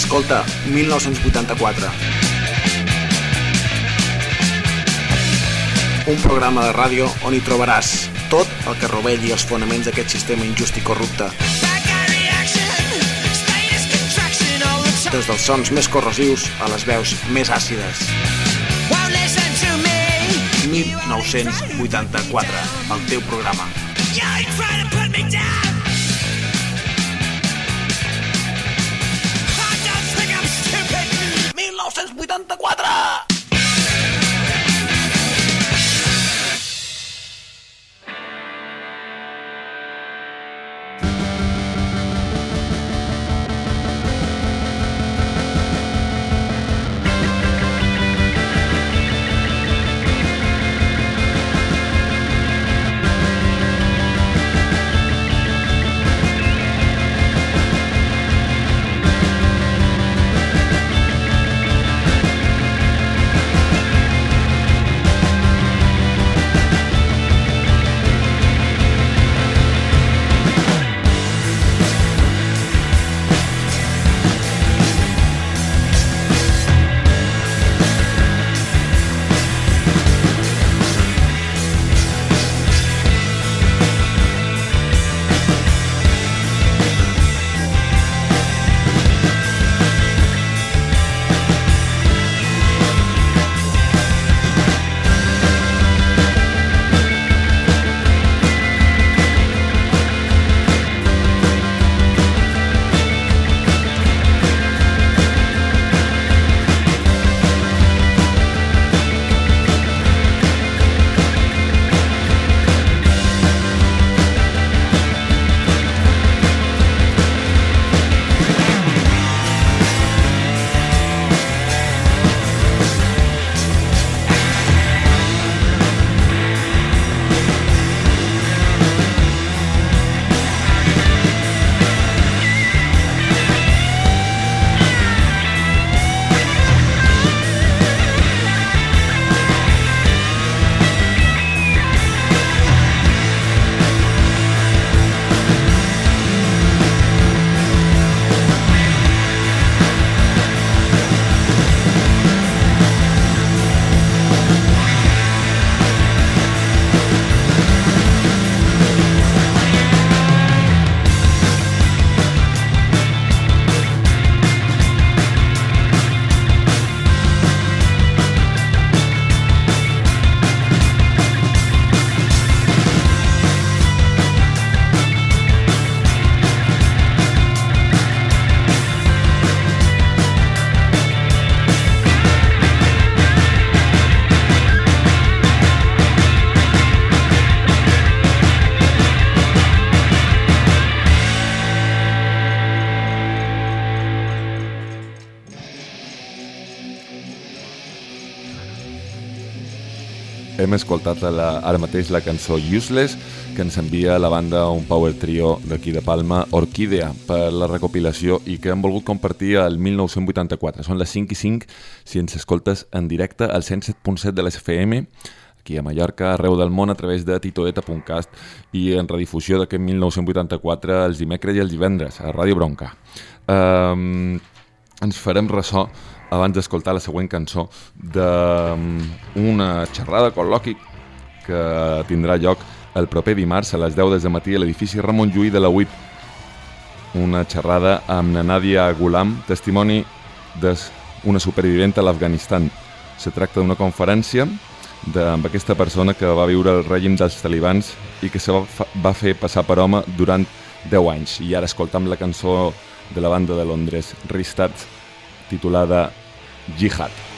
Escolta, 1984. Un programa de ràdio on hi trobaràs tot el que rovelli els fonaments d'aquest sistema injust i corrupte. Des dels sons més corrosius a les veus més àcides. 1984, el teu programa. hem escoltat la, ara mateix la cançó Useless, que ens envia la banda un power trio d'aquí de Palma, Orquídea, per la recopilació i que han volgut compartir el 1984. Són les 5 i 5 si ens escoltes en directe al 107.7 de l'SFM, aquí a Mallorca, arreu del món a través de titoeta.cast i en redifusió d'aquest 1984 els dimecres i els divendres a Ràdio Bronca. Um, ens farem ressò abans d'escoltar la següent cançó d'una xerrada col·loqui que tindrà lloc el proper dimarts a les 10 de matí a l'edifici Ramon Llull de la UIP. Una xerrada amb la Nadia Gulam, testimoni d'una supervivent a l'Afganistan. Se tracta d'una conferència de, amb aquesta persona que va viure el règim dels talibans i que se va, va fer passar per home durant 10 anys. I ara escoltam la cançó de la banda de Londres, Ristad, titulada Jihad.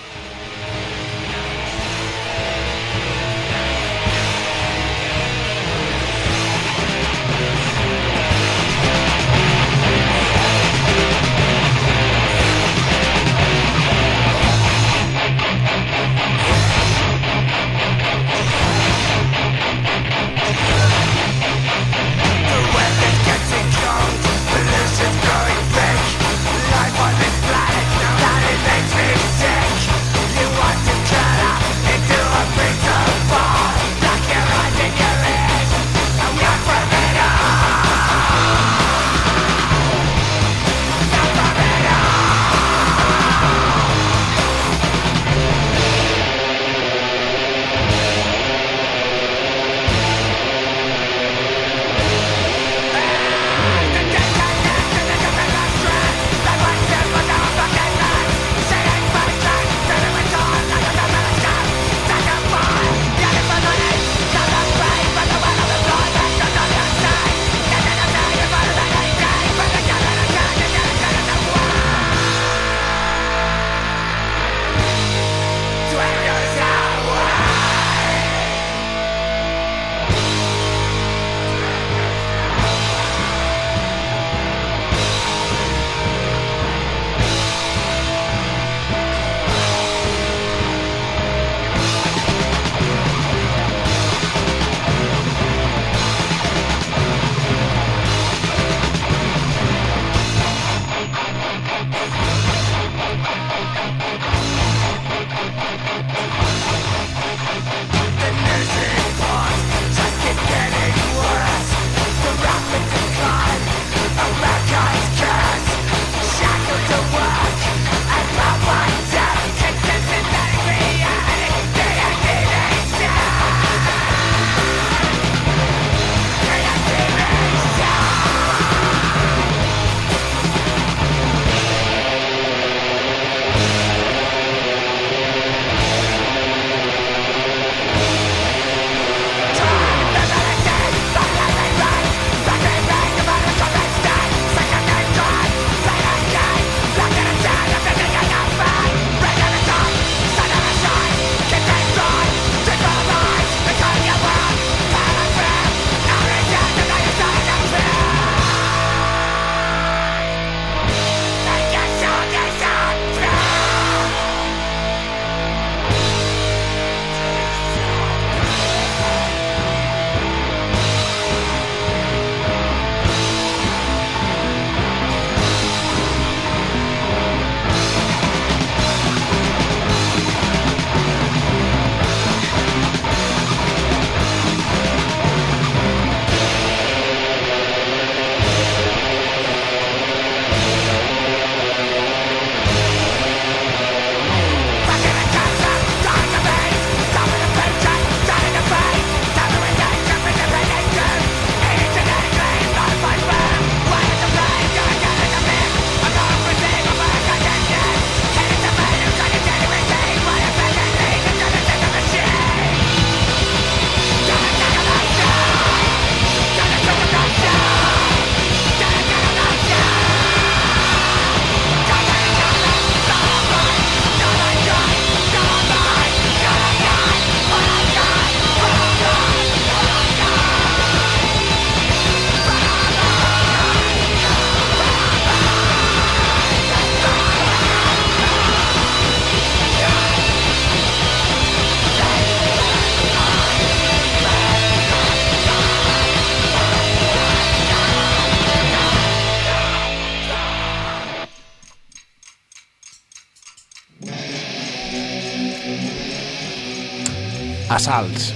Assalts.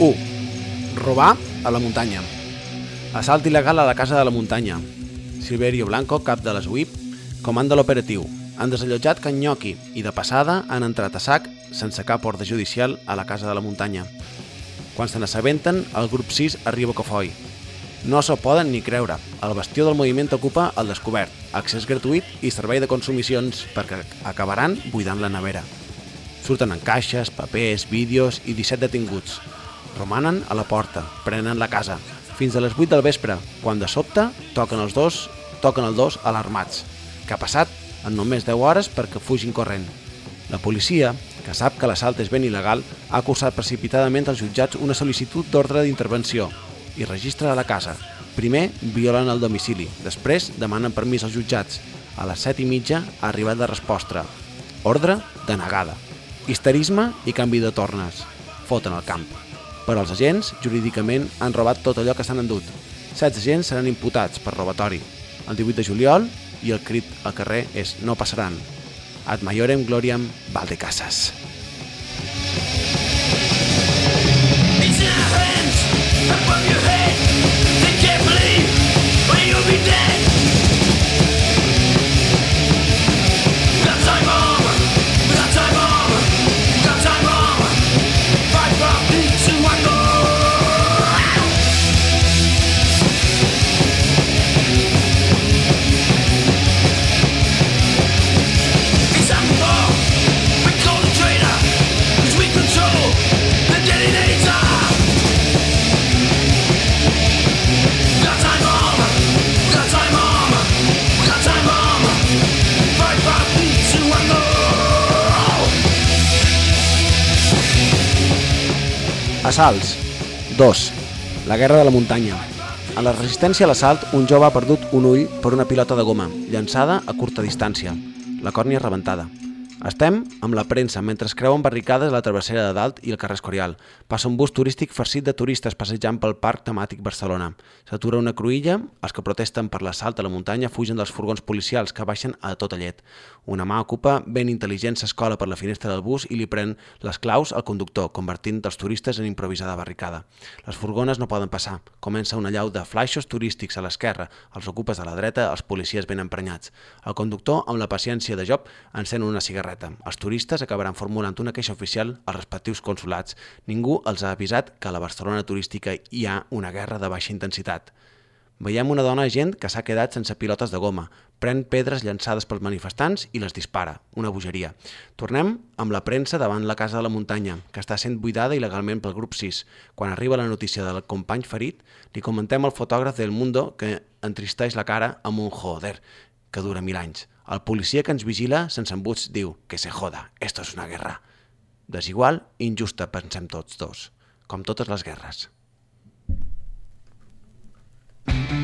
1. Robar a la muntanya. Assalt il·legal a la casa de la muntanya. Silverio Blanco, cap de les UIP, comanda l'operatiu. Han desallotjat Can Nyoqui i de passada han entrat a sac, sense cap ordre judicial, a la casa de la muntanya. Quan se n'assabenten, el grup 6 arriba a Cofoi. No s'ho poden ni creure. El bastió del moviment ocupa el descobert, accés gratuït i servei de consumicions perquè acabaran buidant la nevera. Surten en caixes, papers, vídeos i 17 detinguts. Romanen a la porta, prenen la casa, fins a les 8 del vespre, quan de sobte toquen els dos, toquen els dos alarmats. Què ha passat? En només 10 hores perquè fugin corrent. La policia, que sap que l'assalt és ben il·legal, ha cursat precipitadament als jutjats una sol·licitud d'ordre d'intervenció i registra la casa. Primer violen el domicili, després demanen permís als jutjats. A les 7 i mitja ha arribat la resposta. Ordre denegada. Histerisme i canvi de tornes. Foten el camp. Per als agents, jurídicament, han robat tot allò que s'han endut. 16 agents seran imputats per robatori. El 18 de juliol i el crit al carrer és no passaran. Ad maiorem gloriam Valdecasas. It's in our. Assalts. 2. La guerra de la muntanya. A la resistència a l'assalt, un jove ha perdut un ull per una pilota de goma, llançada a curta distància. La còrnia rebentada. Estem amb la premsa mentre es creuen barricades a la travessera de dalt i el carrer Escorial. Passa un bus turístic farcit de turistes passejant pel parc temàtic Barcelona. S'atura una cruïlla, els que protesten per l'assalt a la muntanya fugen dels furgons policials que baixen a tota llet. Una mà ocupa ben intel·ligent s'escola per la finestra del bus i li pren les claus al conductor, convertint els turistes en improvisada barricada. Les furgones no poden passar. Comença una llau de flaixos turístics a l'esquerra, els ocupes a la dreta, els policies ben emprenyats. El conductor, amb la paciència de Job, encén una cigarreta. Els turistes acabaran formulant una queixa oficial als respectius consulats. Ningú els ha avisat que a la Barcelona turística hi ha una guerra de baixa intensitat. Veiem una dona gent que s'ha quedat sense pilotes de goma, pren pedres llançades pels manifestants i les dispara, una bogeria. Tornem amb la premsa davant la Casa de la Muntanya, que està sent buidada il·legalment pel grup 6. Quan arriba la notícia del company ferit, li comentem al fotògraf del Mundo que entristeix la cara amb un joder, que dura mil anys. El policia que ens vigila, sense embuts, diu que se joda, esto es una guerra. Desigual i injusta, pensem tots dos, com totes les guerres. I know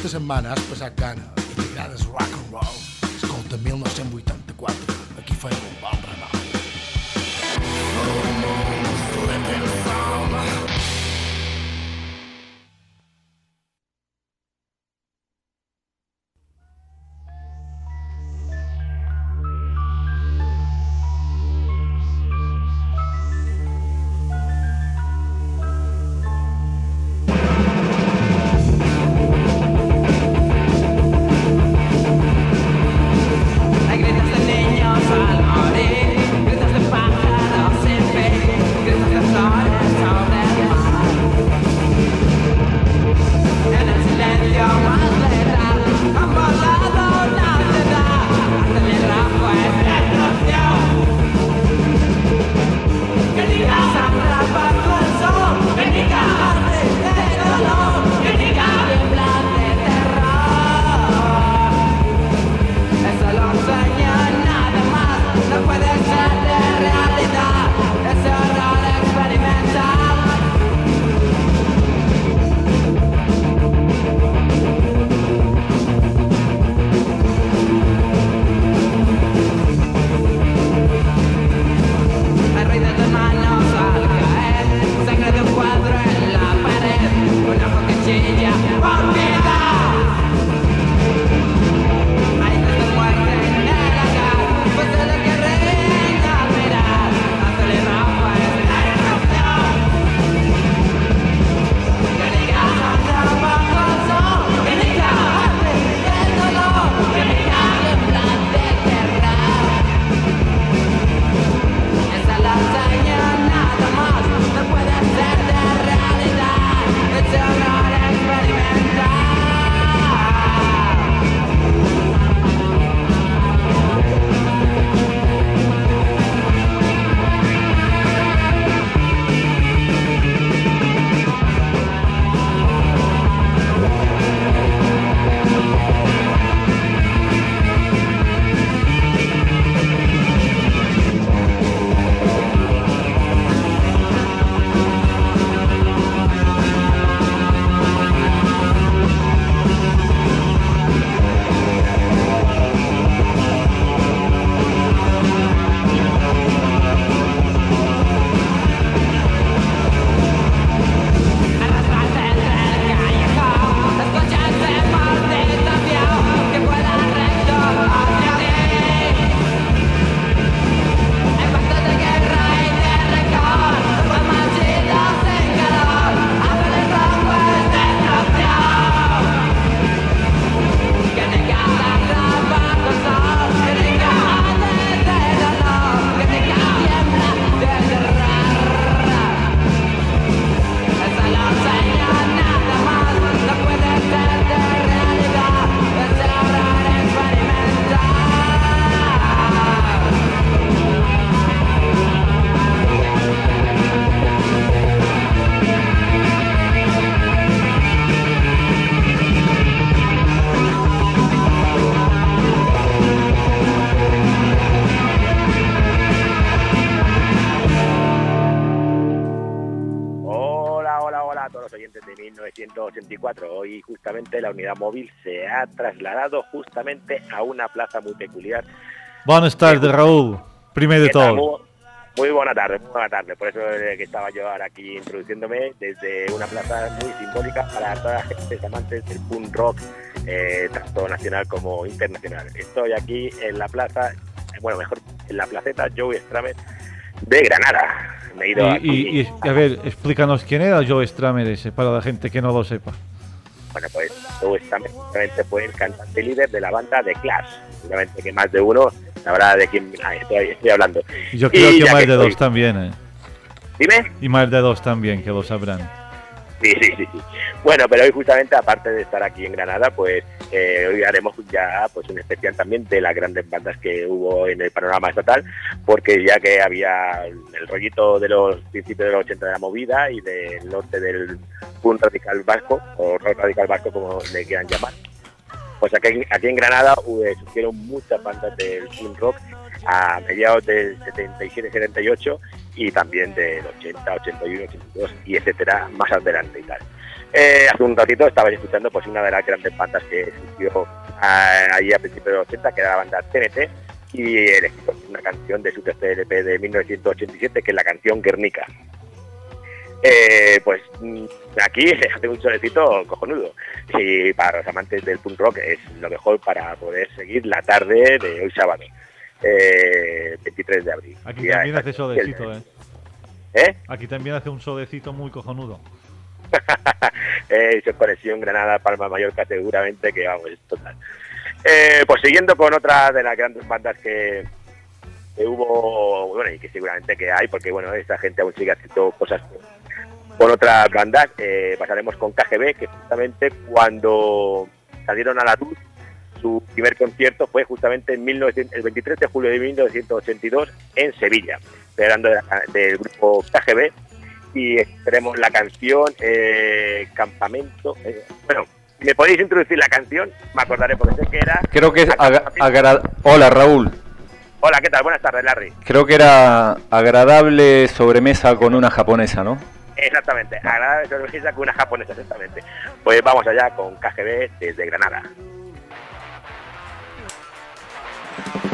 aquesta setmana has passat gana i t'agrades rock and roll, los oyentes de 1984. Hoy justamente la unidad móvil se ha trasladado justamente a una plaza muy peculiar. Bones tardes, Raúl. Primer de todo. Muy, buena tarde, muy buena tarde. Por eso eh, que estaba yo ahora aquí introduciéndome desde una plaza muy simbólica para toda la gente amantes del punk rock, eh, tanto nacional como internacional. Estoy aquí en la plaza, bueno, mejor en la placeta Joe Stramer de Granada. Me he ido. Y, y- y, a ver, explícanos quién era Joe Stramer ese, para la gente que no lo sepa. Bueno, pues Joe Stramer fue el cantante líder de la banda The Clash. Seguramente que más de uno sabrá de quién ah, estoy, estoy hablando. Y yo creo Y que más de estoy- dos también, ¿eh? Dime. Y más de dos también, que lo sabrán. Sí, sí, sí, sí. Bueno, pero hoy justamente, aparte de estar aquí en Granada, pues eh, hoy haremos ya pues un especial también de las grandes bandas que hubo en el panorama estatal, porque ya que había el rollito de los principios de los 80 de la movida y del norte del punk radical vasco, o rock radical vasco como le quieran llamar, pues aquí, aquí en Granada eh, surgieron muchas bandas del punk rock a mediados del 77-78 y también del 80, 81, 82 y etcétera más adelante y tal. Eh, hace un ratito estabais escuchando pues una de las grandes bandas que surgió ah, ahí a principios de los 80, que era la banda TNT, y elegimos una canción de su tercer LP de 1987, que es la canción Guernica. Eh, pues mm, aquí [LAUGHS] hace un solecito cojonudo. Y para los amantes del punk rock es lo mejor para poder seguir la tarde de hoy sábado, eh, 23 de abril. Aquí también hace sodecito, ¿eh? ¿Eh? Aquí también hace un sodecito muy cojonudo. [LAUGHS] eh, eso es conexión Granada, Palma, Mallorca, seguramente que vamos, es total. Eh, pues siguiendo con otra de las grandes bandas que, que hubo, bueno, y que seguramente que hay, porque bueno, esta gente aún sigue haciendo cosas con, con otras bandas, eh, pasaremos con KGB, que justamente cuando salieron a la luz, su primer concierto fue justamente en 1900 el 23 de julio de 1982 en Sevilla, esperando de la- del grupo KGB, y tenemos la canción eh, Campamento. eh, bueno, me podéis introducir la canción, me acordaré porque sé que era. Creo que es agra- agra- Hola Raúl, Hola, ¿qué tal? Buenas tardes, Larry. creo que era agradable sobremesa con una japonesa, ¿no? Exactamente, agradable sorpresa con una japonesa, exactamente. Pues vamos allá con KGB desde Granada. Thank you.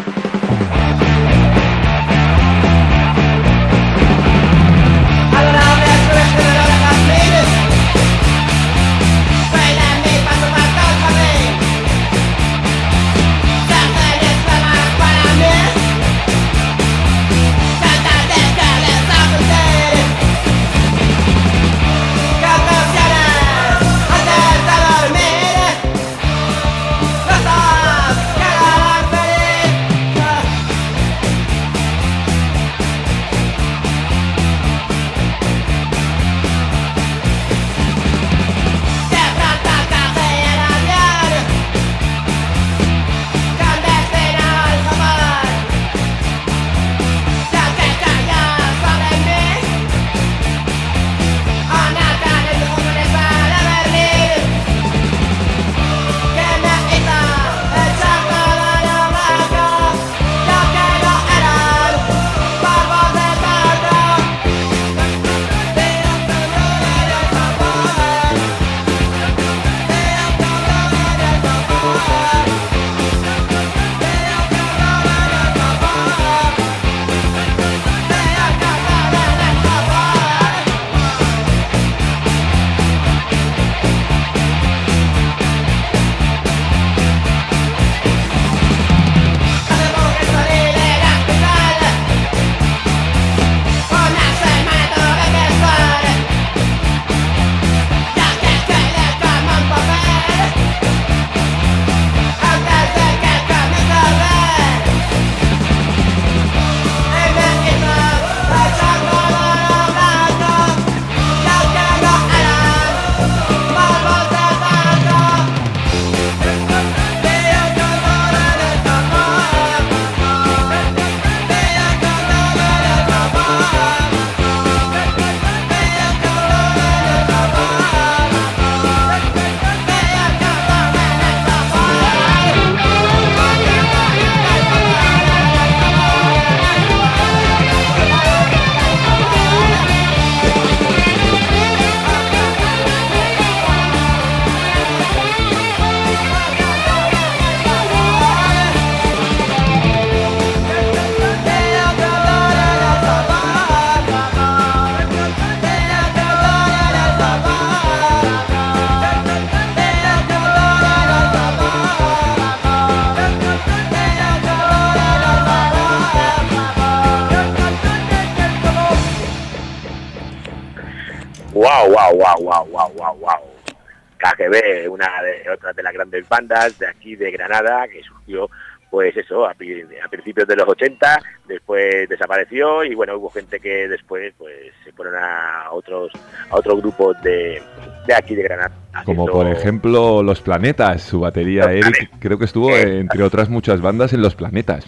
Una de otra de las grandes bandas de aquí de Granada que surgió pues eso, a, a principios de los 80, después desapareció y bueno, hubo gente que después pues se fueron a otros a otros grupos de, de aquí de Granada. Como por ejemplo Los Planetas, su batería Eric, creo que estuvo eh, entre otras muchas bandas en Los Planetas.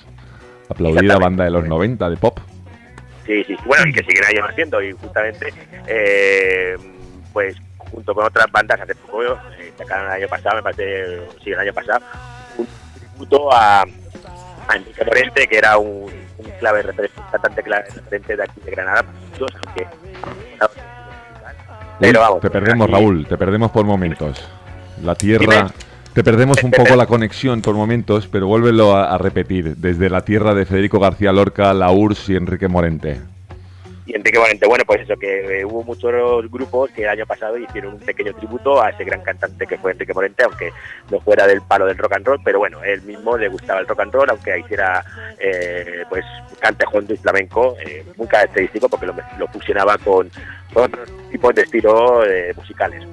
Aplaudida banda de los 90 de pop. Sí, sí, bueno, y que seguirá haciendo y justamente eh, pues junto con otras bandas hace poco eh, sacaron el año pasado, me parece, sí, el año pasado, un tributo a, a Enrique Morente, que era un, un clave referente, un cantante clave referente de aquí de Granada, Pero vamos, te perdemos, aquí- Raúl, te perdemos por momentos. La tierra. Dime. Te perdemos un poco la conexión por momentos, pero vuélvelo a, a repetir. Desde la tierra de Federico García Lorca, la URSS y Enrique Morente. Y Enrique bueno, pues eso, que eh, hubo muchos grupos que el año pasado hicieron un pequeño tributo a ese gran cantante que fue Enrique Morente, aunque no fuera del palo del rock and roll, pero bueno, él mismo le gustaba el rock and roll, aunque hiciera eh, pues cante y flamenco, eh, muy característico porque lo, fusionaba con, con otros tipos de estilos eh, musicales.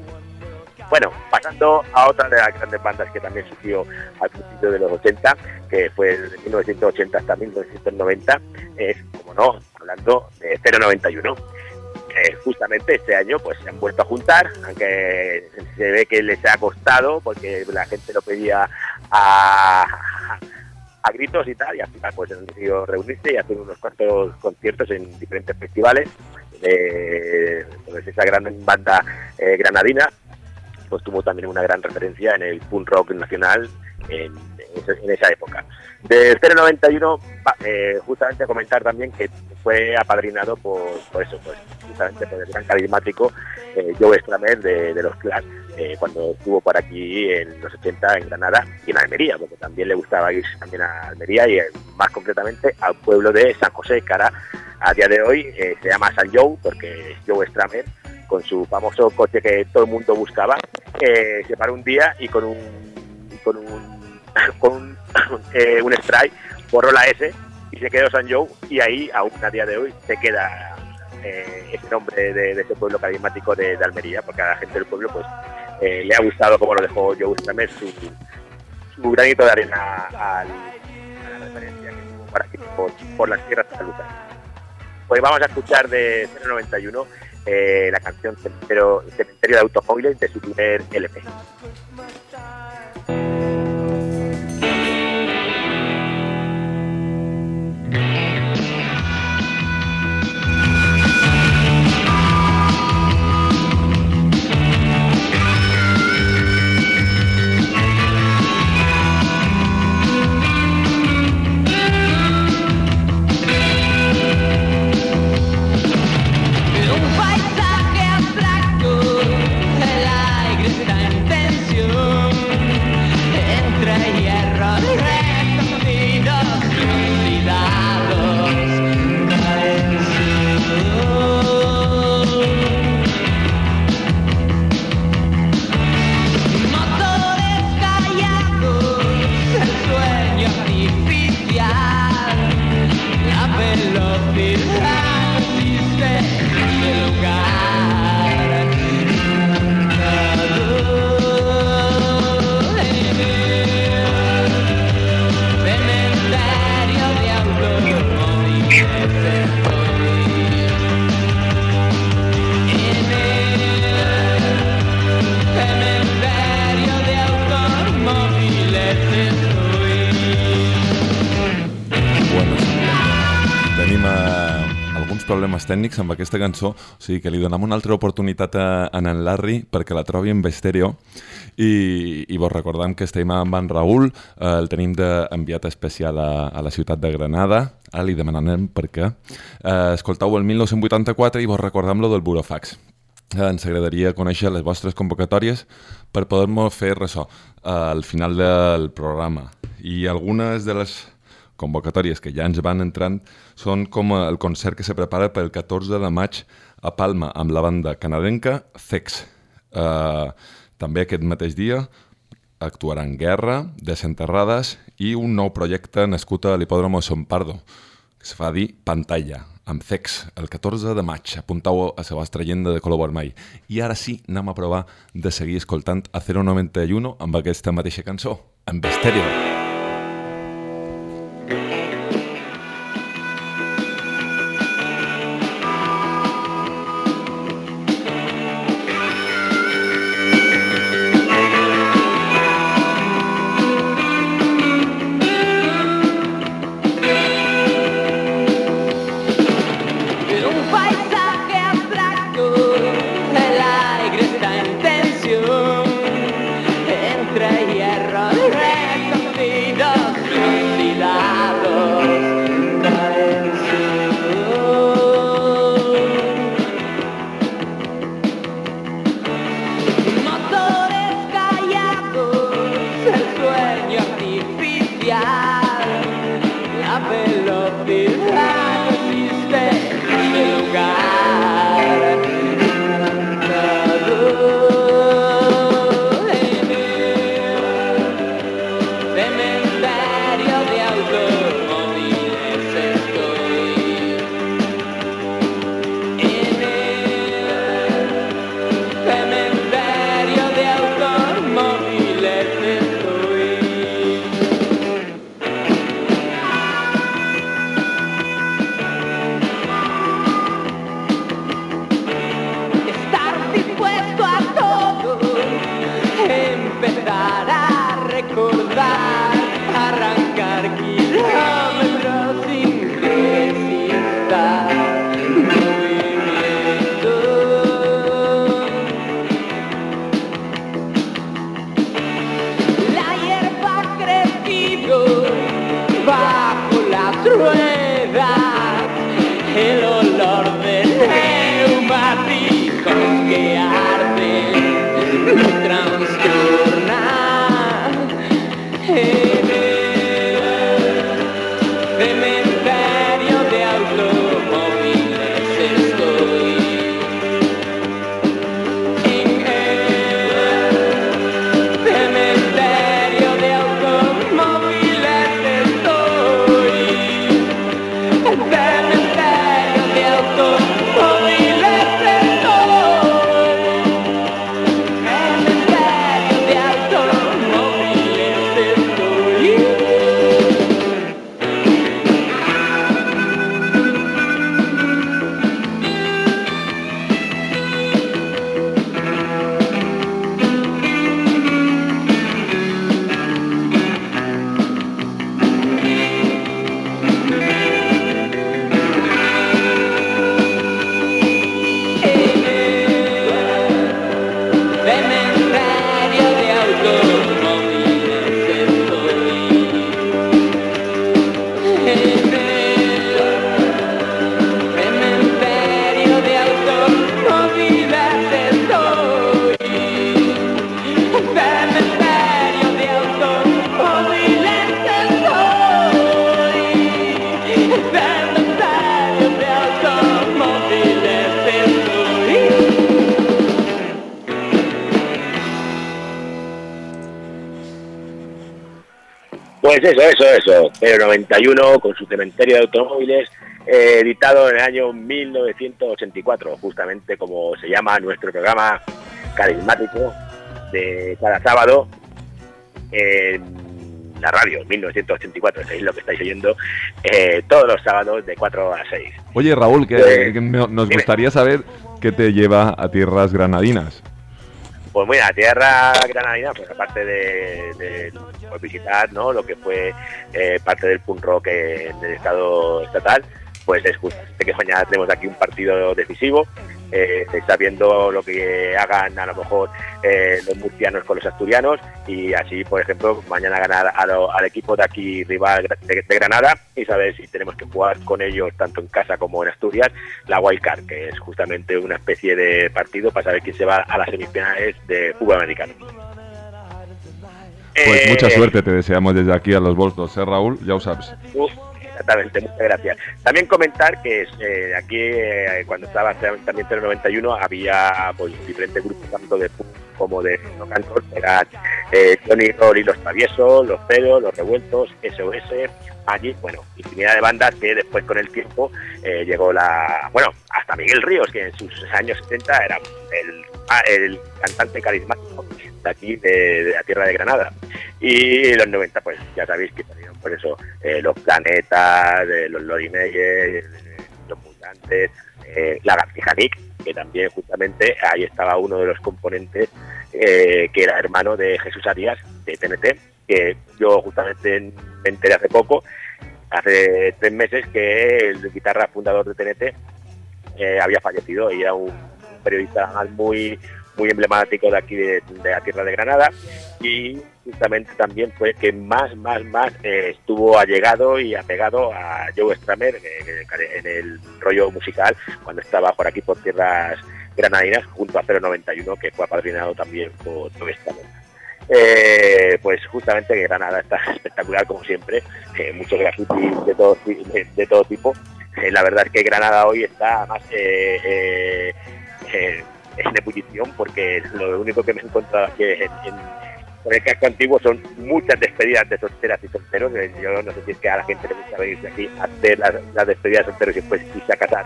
Bueno, pasando a otra de las grandes bandas que también surgió al principio de los 80, que fue de 1980 hasta 1990, es, como no, hablando de 091. Eh, justamente este año pues se han vuelto a juntar, aunque se ve que les ha costado porque la gente lo pedía a, gritos y tal, y al final pues han decidido reunirse y hacer unos cuantos conciertos en diferentes festivales. Eh, pues esa gran banda eh, granadina pues tuvo también una gran referencia en el punk rock nacional en, esa- época. De 091, va, eh, justamente comentar también que fue apadrinado por, por eso, pues justamente por el gran carismático eh, Joe Stramer de, los Clash, eh, cuando estuvo por aquí en los 80 en Granada y en Almería, porque también le gustaba ir también a Almería y eh, más concretamente al pueblo de San José, ahora a día de hoy se llama San Joe, porque Joe Stramer con su famoso coche que todo el mundo buscaba, eh, se paró un día y con un con un [COUGHS] con un, [COUGHS] eh, strike borró la S y se quedó San Joe y ahí aún a día de hoy se queda eh, ese nombre de, de ese pueblo carismático de, de Almería porque a la gente del pueblo pues eh, le ha gustado como lo dejó Joe Stramer su, su granito de arena al, a que por, por las tierras andaluzas. Pues vamos a escuchar de 091 eh, la canción Cementerio, Cementerio de Automóviles de su primer LP. Tècnics amb aquesta cançó, o sigui que li donem una altra oportunitat a, a en Larry perquè la trobi en Vestereo i, i vos recordem que estem amb en Raül, eh, el tenim d'enviat especial a, a la ciutat de Granada, ara li demanarem per què. Eh, escoltau el 1984 i vos recordem lo del Burofax. Eh, ens agradaria conèixer les vostres convocatòries per poder-nos fer ressò eh, al final del programa. I algunes de les convocatòries que ja ens van entrant són com el concert que se prepara pel 14 de maig a Palma amb la banda canadenca Zex. Eh, també aquest mateix dia actuaran Guerra, Desenterrades i un nou projecte nascut a l'hipòdromo Son Pardo, que se fa dir Pantalla, amb Zex, el 14 de maig. Apuntau a la vostra agenda de color vermell. I ara sí, anem a provar de seguir escoltant a 091 amb aquesta mateixa cançó, amb estèreo. Un 91 con su cementerio de automóviles, eh, editado en el año 1984, justamente como se llama nuestro programa carismático de cada sábado en la radio, 1984, es lo que estáis oyendo, eh, todos los sábados de 4 a 6. Oye, Raúl, que, Eh, que nos dime. gustaría saber qué te lleva a tierras granadinas. Pues mira, tierra granadina, pues aparte de, de, visitar ¿no? lo que fue eh, parte del punk rock en el estado estatal, pues es justamente que mañana tenemos aquí un partido decisivo, eh, sabiendo lo que hagan a lo mejor eh, los murcianos con los asturianos y así, por ejemplo, mañana ganar a lo- al equipo de aquí rival de, Granada y saber si tenemos que jugar con ellos tanto en casa como en Asturias la Wild Card, que es justamente una especie de partido para saber quién se va a las semifinales de fútbol americano. Pues Eh, mucha suerte te deseamos desde aquí a los Bolsos, ¿eh, Raúl? Ya lo sabes. Uf, Exactamente, muchas gracias. También comentar que eh, aquí, eh, cuando estaba también el 91, había pues, diferentes grupos, tanto de punk como de and roll, eran eh, Johnny Roll y los Traviesos, los Pedos, los Revueltos, SOS, allí, bueno, infinidad de bandas que después con el tiempo eh, llegó la, bueno, hasta Miguel Ríos, que en sus años 70 era el, el cantante carismático de aquí, de, la tierra de Granada. Y los 90, pues ya sabéis que salieron por eso eh, los planetas, eh, los Lori Meyer, eh, los mutantes, eh, la García Nick, que también justamente ahí estaba uno de los componentes que era hermano de Jesús Arias de TNT, que yo justamente me enteré hace poco, hace tres meses, que el guitarra fundador de TNT eh, había fallecido y era un periodista muy muy emblemático de aquí de, la tierra de Granada y justamente también fue que más más más eh, estuvo allegado y apegado a Joe Stramer eh, en el rollo musical cuando estaba por aquí por tierras granadinas junto a 091 que fue apadrinado también por Joe Stramer eh, pues justamente que Granada está [LAUGHS] espectacular como siempre, muchos grafitis de todo, de, todo tipo. La verdad es que Granada hoy está más en ebullición porque lo único que me he encontrado aquí en, en- con el casco antiguo son muchas despedidas de solteras y solteros. Eh, Yo no sé si es que a la gente le gusta venirse aquí a hacer las, las despedidas de solteros y después irse a casar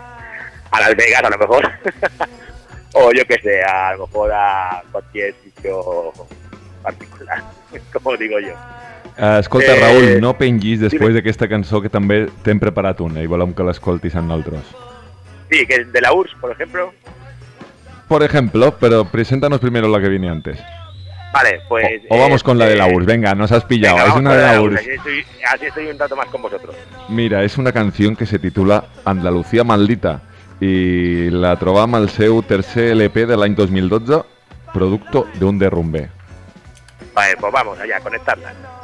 a Las Vegas a lo mejor. [LAUGHS] o yo que sé, a lo mejor a cualquier sitio particular, [LAUGHS] como digo yo. Uh, escolta, Eh, Raúl, no pengis després d'aquesta cançó que també t'hem preparat una i volem que l'escoltis amb nosaltres. Sí, que de la URSS, por ejemplo. Por ejemplo, pero preséntanos primero la que viene antes. Vale, pues... O vamos con la de la eh, URSS. Venga, nos has pillado. venga, es una de la URSS, URSS. Así estoy, así estoy un rato más con vosotros. Mira, és una canció que se titula Andalucía maldita i la trobam al seu tercer LP de l'any 2012, producto d'un derrumbe. Vale, pues vamos allá, conectarla.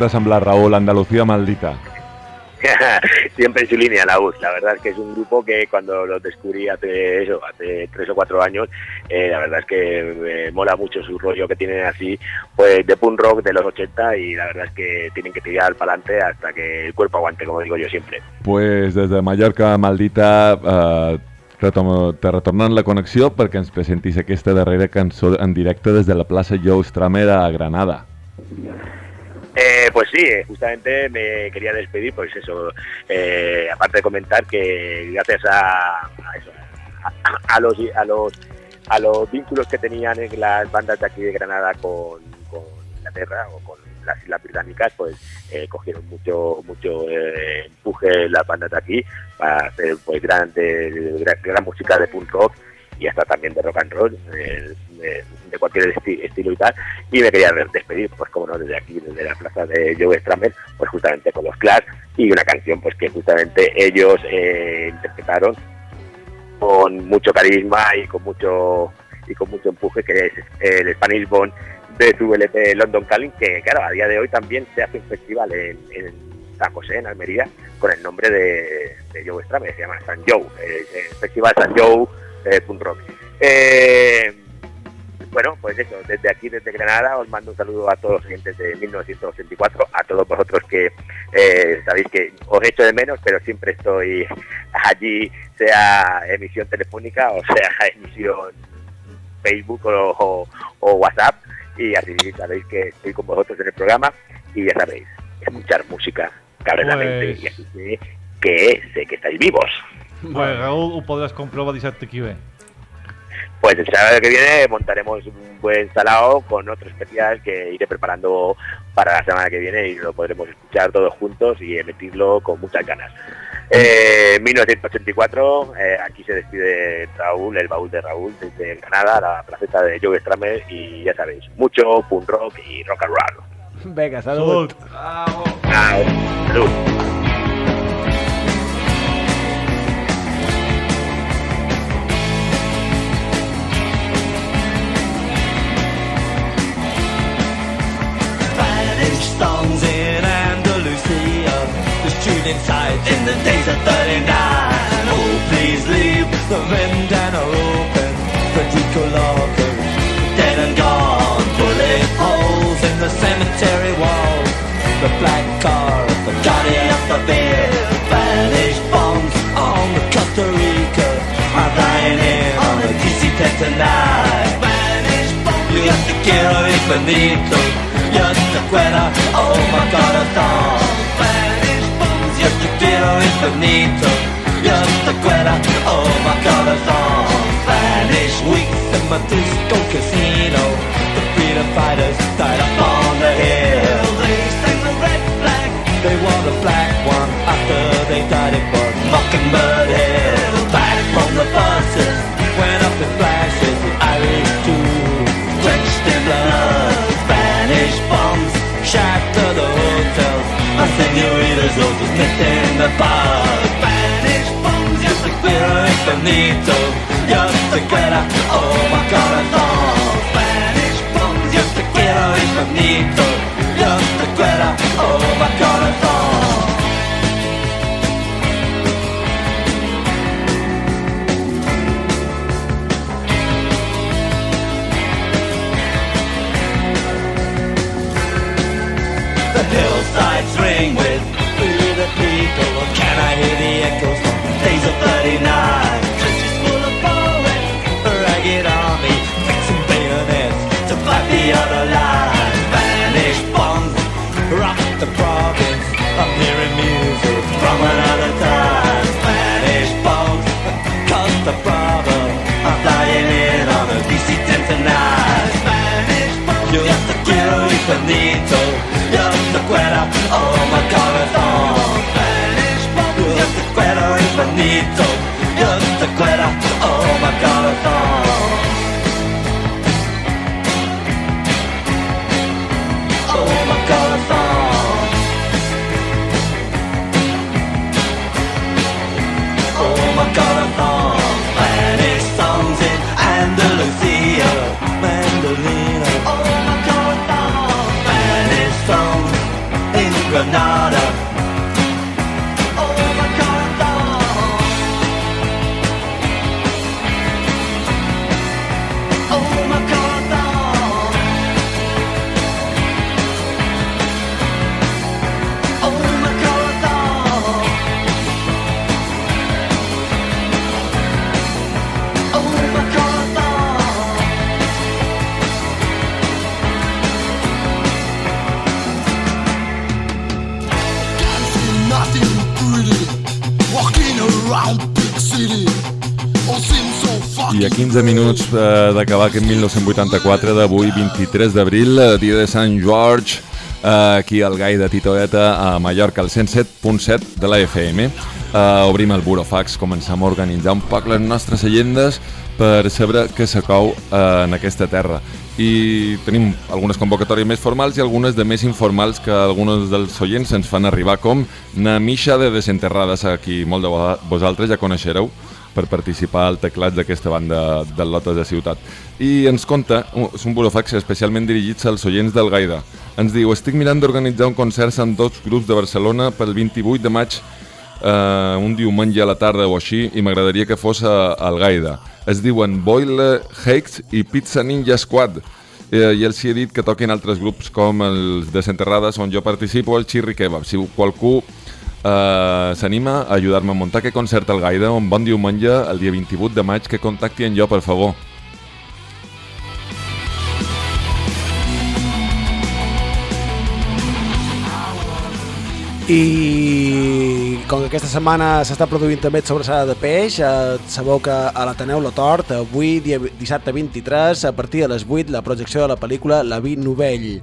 Què t'ha semblat, Raúl, Andalucía Maldita? [LAUGHS] siempre en su línea la UZ. La verdad es que es un grupo que cuando lo descubrí hace eso, hace tres o cuatro años, eh, la verdad es que me mola mucho su rollo que tienen así, pues de punk rock de los 80 y la verdad es que tienen que tirar para adelante hasta que el cuerpo aguante, como digo yo siempre. Pues des de Mallorca Maldita eh, retom te retornant la connexió perquè ens presentis aquesta darrera cançó en directe des de la plaça Joe Stramer a Granada. Eh, pues sí, eh, justamente me quería despedir, pues eso, eh, aparte de comentar que gracias a, a los a los a los vínculos que tenían en las bandas de aquí de Granada con, con Inglaterra o con las Islas Británicas, pues eh, cogieron mucho mucho eh, empuje las bandas de aquí para hacer pues grande, gran, gran música de punk rock y hasta también de rock and roll, de, cualquier esti- estilo y tal. Y me quería despedir, pues como no, desde aquí, desde la plaza de Joe Stramer, pues justamente con los Clash y una canción pues que justamente ellos eh, interpretaron con mucho carisma y con mucho y con mucho empuje, que es el Spanish Bond de su LP London Calling, que claro, a día de hoy también se hace un festival en, San José, en Almería, con el nombre de, Joe Stramer, se llama San Joe, eh, el Festival San Joe eh, Punk Rock. Eh, bueno, pues eso, desde aquí, desde Granada, os mando un saludo a todos los oyentes de 1984, a todos vosotros que eh, sabéis que os echo de menos, pero siempre estoy [LAUGHS] allí, sea emisión telefónica o sea [LAUGHS] emisión Facebook o, o- o WhatsApp, y así sabéis que estoy con vosotros en el programa, y ya sabéis, escuchar música que abre la Pues- mente, y así sé que sé que estáis vivos. Pues Raúl, ho podràs comprovar dissabte que ve. Pues el sábado que viene montaremos un buen salao con otro especial que iré preparando para la semana que viene y lo podremos escuchar todos juntos y emitirlo con muchas ganas. Eh, 1984, eh, aquí se despide Raúl, el baúl de Raúl, desde Granada, la placeta de Joe Stramer y ya sabéis, mucho punk rock y rock and roll. Vinga, salut. Chao. Salud. Songs in Andalusia. The shooting sides in the days of 39. Oh, please leave the vendana open. Federico Lorca, dead and gone. Bullet holes in the cemetery wall. The black car, the guardian of the beer. Spanish bombs on the Costa Rica. I'm dying in on a DC-10 tonight. Spanish bombs, yo te quiero infinito. Yo quiero, oh my corazón. Bombs, yo te quiero infinito. Yo oh my corazón. Spanish weeks in my disco casino. The freedom fighters died up on the hill. They sang the red flag. They wore the black one after lotus mist in the bud Vanish from just a clearer infinito Just to get out, oh my god, I thought Vanish from just a clearer Just to get out, oh my god, I hillsides ring with days of 39 Trenches full of bullets Ragged army Fixing bayonets To fight the other line. Spanish bombs Rock the province I'm hearing music From another time. Spanish bombs Cause the problem I'm flying in on a DC-10 tonight. Spanish bombs Yo te quiero infinito Yo te quiero, oh my corazón 15 minuts eh, d'acabar aquest 1984 d'avui, 23 d'abril, eh, dia de Sant George, eh, aquí al Gai de Titoeta a Mallorca, al 107.7 de la FM. Eh, obrim el Burofax, començam a organitzar un poc les nostres llegendes per saber què s'acou eh, en aquesta terra. I tenim algunes convocatòries més formals i algunes de més informals que alguns dels oients ens fan arribar, com na Misha de Desenterrades, a qui molt de vo- vosaltres ja coneixereu per participar al teclat d'aquesta banda del Lotes de Ciutat. I ens conta, és un burofax especialment dirigit als oients del Gaida. Ens diu, estic mirant d'organitzar un concert amb dos grups de Barcelona pel 28 de maig, eh, un diumenge a la tarda o així, i m'agradaria que fos al Gaida. Es diuen Boile Hakes i Pizza Ninja Squad. Eh, I els hi he dit que toquin altres grups com els Desenterrades, on jo participo, el Chirri Kebab. Si qualcú eh, s'anima a ajudar-me a muntar aquest concert al Gaida, un bon diumenge, el dia 28 de maig, que contacti en jo, per favor. I com que aquesta setmana s'està produint també sobrassada de peix, eh, sabeu que a l'Ateneu La Tort, avui, dia, dissabte 23, a partir de les 8, la projecció de la pel·lícula La Vi Novell.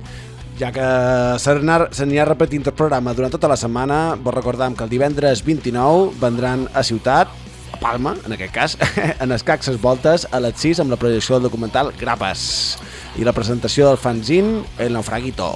Ja que se n'hi ha repetint el programa durant tota la setmana, vos recordam que el divendres 29 vendran a Ciutat, a Palma, en aquest cas, [LAUGHS] en escaxes voltes, a les 6 amb la projecció del documental Grapes i la presentació del fanzine El Naufraguito.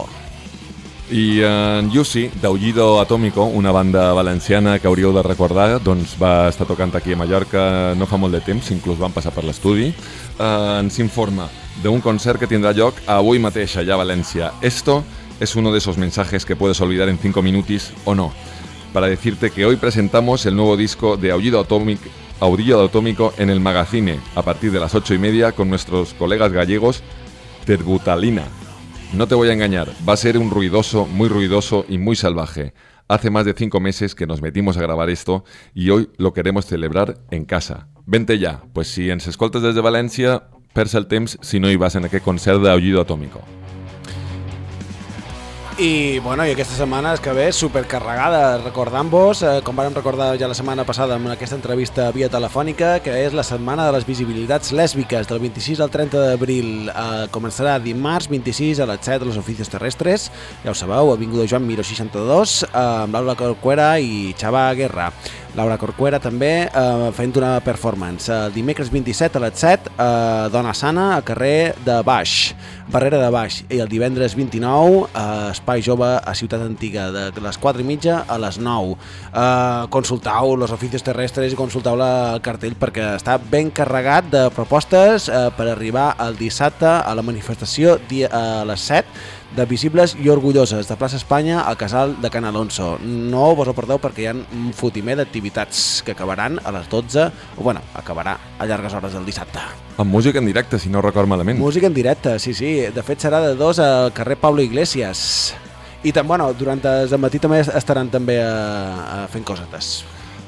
I en Yussi, d'Aullido Atómico, una banda valenciana que hauríeu de recordar, doncs va estar tocant aquí a Mallorca no fa molt de temps, inclús van passar per l'estudi, eh, ens informa d'un concert que tindrà lloc avui mateix allà a València. Esto es uno de esos mensajes que puedes olvidar en cinco minutos o no. Para decirte que hoy presentamos el nuevo disco de Aullido Atómico, Aullido Atómico en el Magazine a partir de las ocho y media con nuestros colegas gallegos Terbutalina. No te voy a engañar, va a ser un ruidoso, muy ruidoso y muy salvaje. Hace más de cinco meses que nos metimos a grabar esto y hoy lo queremos celebrar en casa. Vente ya, pues si ens escoltes des de València, perds el temps si no hi vas en aquest concert d'Aullido Atómico. I, bueno, i aquesta setmana és que ve supercarregada, recordant-vos, eh, com vàrem recordar ja la setmana passada amb aquesta entrevista via telefònica, que és la setmana de les visibilitats lèsbiques, del 26 al 30 d'abril. Eh, començarà dimarts 26 a les 7 a los oficios terrestres, ja ho sabeu, Avinguda Joan Miró 62, eh, amb Laura Corcuera i Xava Guerra. Laura Corcuera també eh, fent una performance. El dimecres 27 a les 7, eh, Dona Sana, a carrer de Baix, Barrera de Baix. I el divendres 29, eh, Espai Jove a Ciutat Antiga, de les 4 i mitja a les 9. Eh, consultau los oficios terrestres i consultau la, el cartell perquè està ben carregat de propostes eh, per arribar el dissabte a la manifestació dia, a les 7 de Visibles i Orgulloses, de Plaça Espanya al Casal de Can Alonso. No vos ho perdeu perquè hi ha un fotimer d'activitats que acabaran a les 12, o bueno, acabarà a llargues hores del dissabte. Amb música en directe, si no record malament. Música en directe, sí, sí. De fet serà de dos al carrer Pablo Iglesias. I també, bueno, durant el matí també estaran també a, a fent cosetes.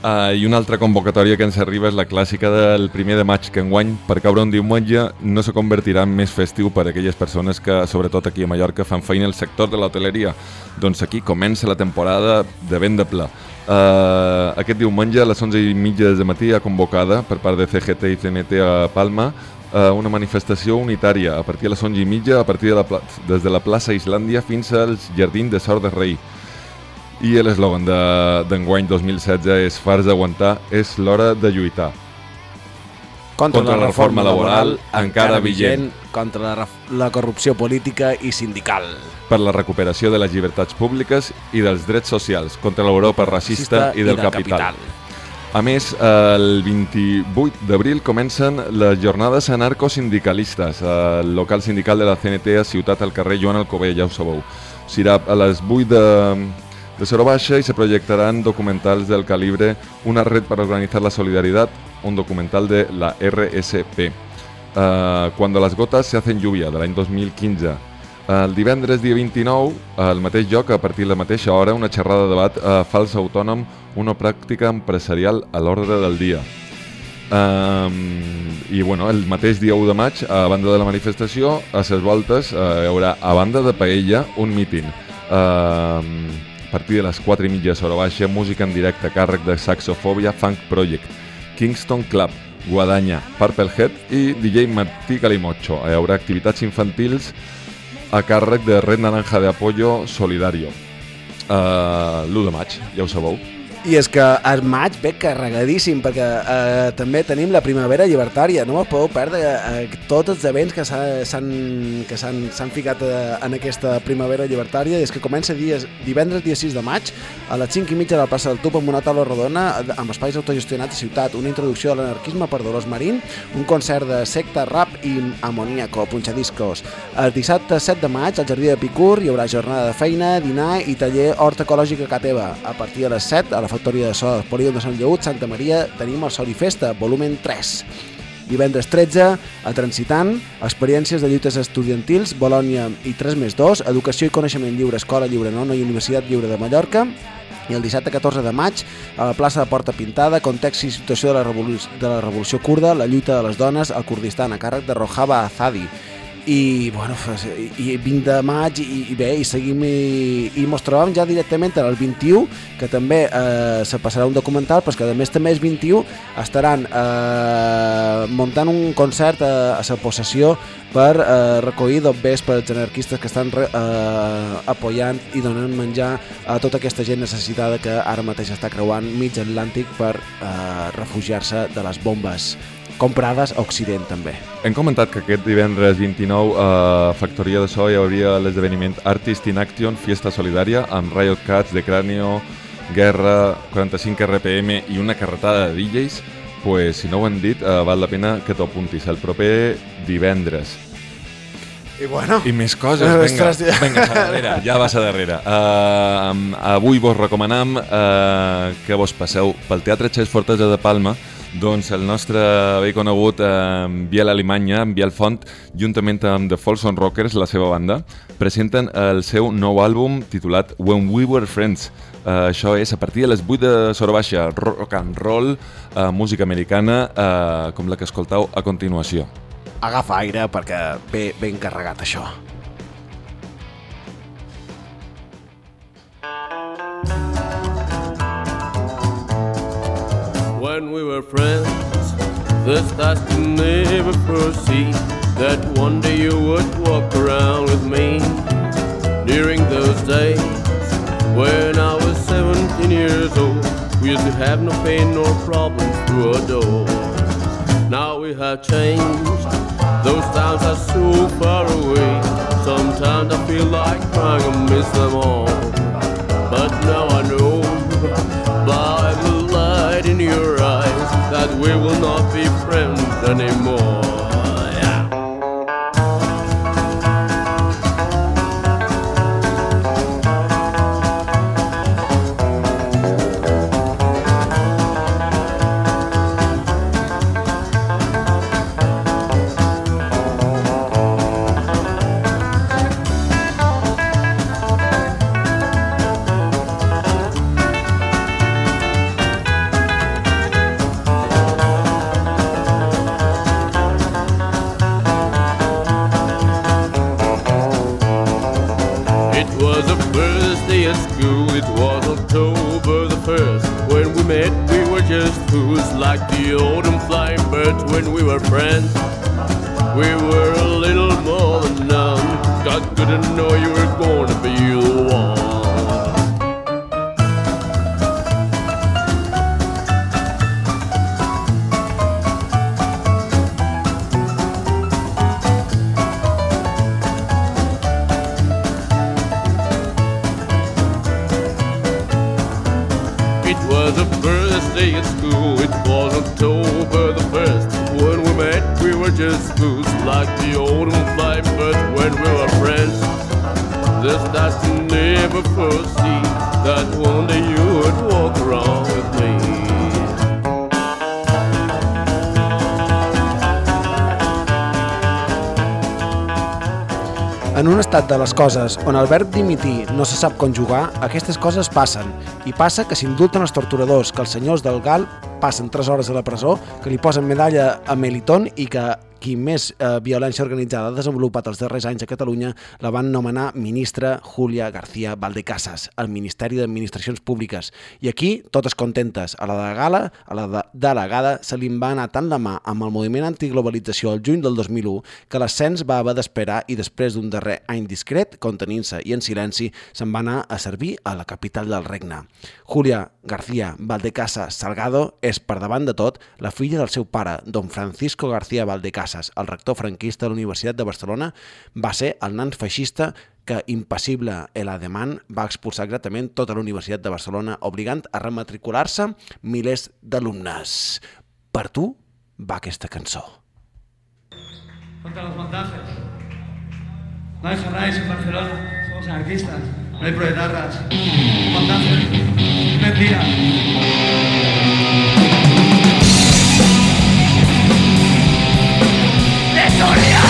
Uh, I una altra convocatòria que ens arriba és la clàssica del primer de maig que enguany, per caure un diumenge, no se convertirà en més festiu per a aquelles persones que, sobretot aquí a Mallorca, fan feina al sector de l'hoteleria. Doncs aquí comença la temporada de vent de pla. Uh, aquest diumenge a les 11 i mitja de matí ha convocada per part de CGT i CNT a Palma uh, una manifestació unitària a partir de les 11 i mitja a partir de la des de la plaça Islàndia fins als jardins de Sort de Rei. I l'eslògan d'enguany 2016 és Fars d'aguantar, és l'hora de lluitar. Contra, Contra la reforma laboral, encara vigent. Contra la, la corrupció política i sindical. Per la recuperació de les llibertats públiques i dels drets socials, contra l'Europa racista i del, capital. A més, el 28 d'abril comencen les jornades anarcosindicalistes al local sindical de la CNT a Ciutat al carrer Joan Alcover, ja ho sabeu. Serà a les 8 de, de Soro Baixa y se proyectarán documentales del calibre Una red para organizar la solidaridad, un documental de la RSP. Uh, Cuando las gotas se hacen lluvia, de l'any 2015. El divendres dia 29, al mateix lloc, a partir de la mateixa hora, una xerrada de debat a fals autònom, una pràctica empresarial a l'ordre del dia. Um, I bueno, el mateix dia 1 de maig, a banda de la manifestació, a ses voltes uh, hi haurà, a banda de Paella, un míting. A partir de les 4 i mitja hora baixa, música en directe a càrrec de Saxofòbia Funk Project, Kingston Club, Guadanya, Purplehead i DJ Martí Calimocho. Hi haurà activitats infantils a càrrec de Red Naranja de Apoyo Solidario. Uh, L'1 de maig, ja ho sabeu. I és que el maig ve carregadíssim perquè eh, també tenim la primavera llibertària. No us podeu perdre eh, tots els events que s'ha- s'han que s'han s'han ficat eh, en aquesta primavera llibertària. I és que comença dies, divendres dia 6 de maig a les 5 i mitja de la plaça del Tub amb una taula rodona eh, amb espais autogestionats a ciutat, una introducció a l'anarquisme per Dolors Marín, un concert de secta, rap i amoníaco, punxadiscos. El dissabte 7 de maig al Jardí de Picur hi haurà jornada de feina, dinar i taller Hort Ecològic a Cateva. A partir de les 7 a la factoria de so Polígon de Sant Lleut, Santa Maria, tenim el Sol i Festa, volumen 3. Divendres 13, a Transitant, experiències de lluites estudiantils, Bolònia i 3 més 2, Educació i Coneixement Lliure, Escola Lliure Nona i Universitat Lliure de Mallorca, i el dissabte 14 de maig a la plaça de Porta Pintada, context i situació de la, de la revolució kurda, la lluita de les dones al Kurdistan, a càrrec de Rojava Azadi. I, bueno, i, i 20 de maig i, i bé, i seguim i, i mos trobam ja directament el 21 que també eh, se passarà un documental però que a més també és 21 estaran eh, muntant un concert a, a la possessió per eh, recollir dobbers per als anarquistes que estan re, eh, apoyant i donant menjar a tota aquesta gent necessitada que ara mateix està creuant mig Atlàntic per eh, refugiar-se de les bombes comprades a Occident també. Hem comentat que aquest divendres 29 a Factoria de So hi hauria l'esdeveniment Artist in Action, Fiesta Solidària, amb Riot Cats, De Cráneo, Guerra, 45 RPM i una carretada de DJs, pues, si no ho han dit, eh, val la pena que t'ho apuntis. El proper divendres. I bueno... I més coses, Eh, vinga, ostres, ja. vinga, a darrere, ja vas a darrere. Uh, avui vos recomanam uh, que vos passeu pel Teatre Xes Fortesa de Palma, doncs el nostre bé conegut uh, Biel Alemanya, Biel Font, juntament amb The Folsom Rockers, la seva banda, presenten el seu nou àlbum titulat When We Were Friends. Uh, això és a partir de les 8 de Sora Baixa, rock and roll, uh, música americana, uh, com la que escoltau a continuació. Agafa aire perquè ve ben carregat això. Were friends. The stars could never foresee that one day you would walk around with me. During those days, when I was 17 years old, we used to have no pain nor problems to adore. Now we have changed, those times are so far away. Sometimes I feel like crying and miss them all. But now I know that we will not be friends anymore. Coses on el verb dimitir no se sap conjugar, aquestes coses passen. I passa que s'indulten els torturadors, que els senyors del GAL passen 3 hores a la presó, que li posen medalla a Melitón i que qui més eh, violència organitzada ha desenvolupat els darrers anys a Catalunya la van nomenar ministra Julia García Valdecasas al Ministeri d'Administracions Públiques. I aquí, totes contentes, a la delegada, a la de delegada se li va anar tant la mà amb el moviment antiglobalització al juny del 2001 que l'ascens va haver d'esperar i després d'un darrer any discret, contenint-se i en silenci, se'n va anar a servir a la capital del regne. Julia García Valdecasa Salgado és, per davant de tot, la filla del seu pare, don Francisco García Valdecasas, el rector franquista de la Universitat de Barcelona, va ser el nan feixista que, impassible el ademán, va expulsar exactament tota la Universitat de Barcelona, obligant a rematricular-se milers d'alumnes. Per tu va aquesta cançó. contra los montajes. No hay jornales en Barcelona, somos anarquistas, no hay proletarras. Montajes, mentira. historia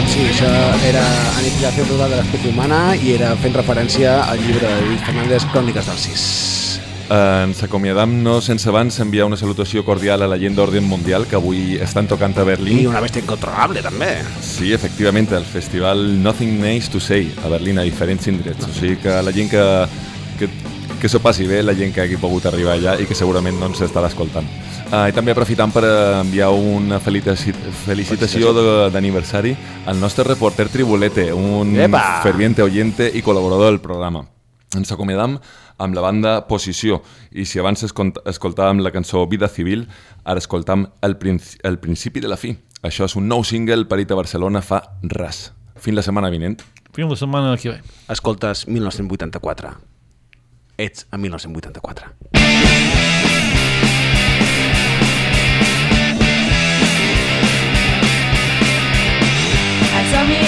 Doncs sí, això era Aniquilació total de l'espècie humana i era fent referència al llibre de Lluís Fernández, Cròniques del Cis. Eh, ens acomiadam no sense abans enviar una salutació cordial a la gent d'Orden Mundial que avui estan tocant a Berlín. I una bèstia incontrolable, també. Sí, efectivament, el festival Nothing Nice to Say a Berlín a diferents indrets. O sigui que la gent que, que, que s'ho passi bé, la gent que hagi pogut arribar allà i que segurament no ens estarà escoltant. Uh, I també aprofitant per enviar una felicitaci felicitació de- d'aniversari al nostre reporter Tribulete, un Epa! ferviente oyente i col·laborador del programa. Ens acomiadam amb la banda Posició i si abans escoltàvem la cançó Vida Civil, ara escoltam el, princi el principi de la fi. Això és un nou single parit a Barcelona fa ras. Fins la setmana vinent. Fins la setmana que ve. Escoltes 1984. Ets a 1984. El somni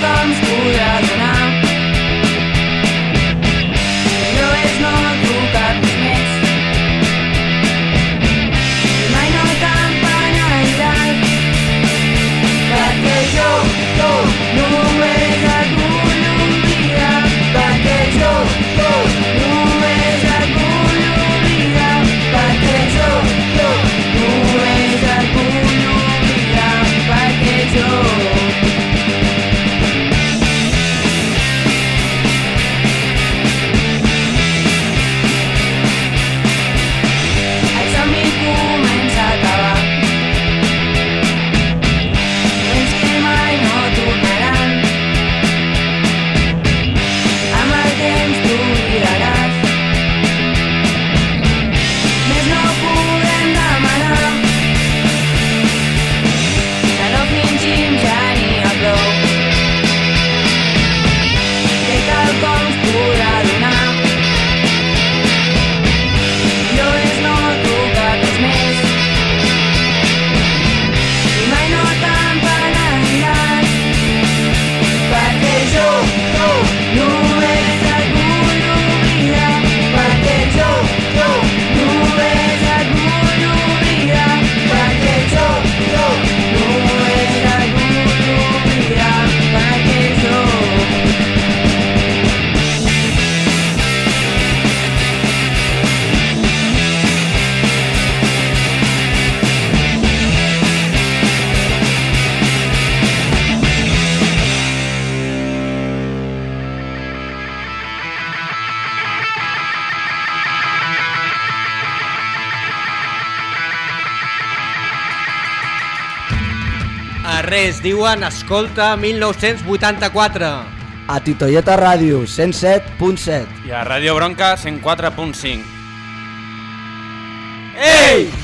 Que res, diuen Escolta 1984. A Titoieta Ràdio, 107.7. I a Ràdio Bronca 104.5. Ei!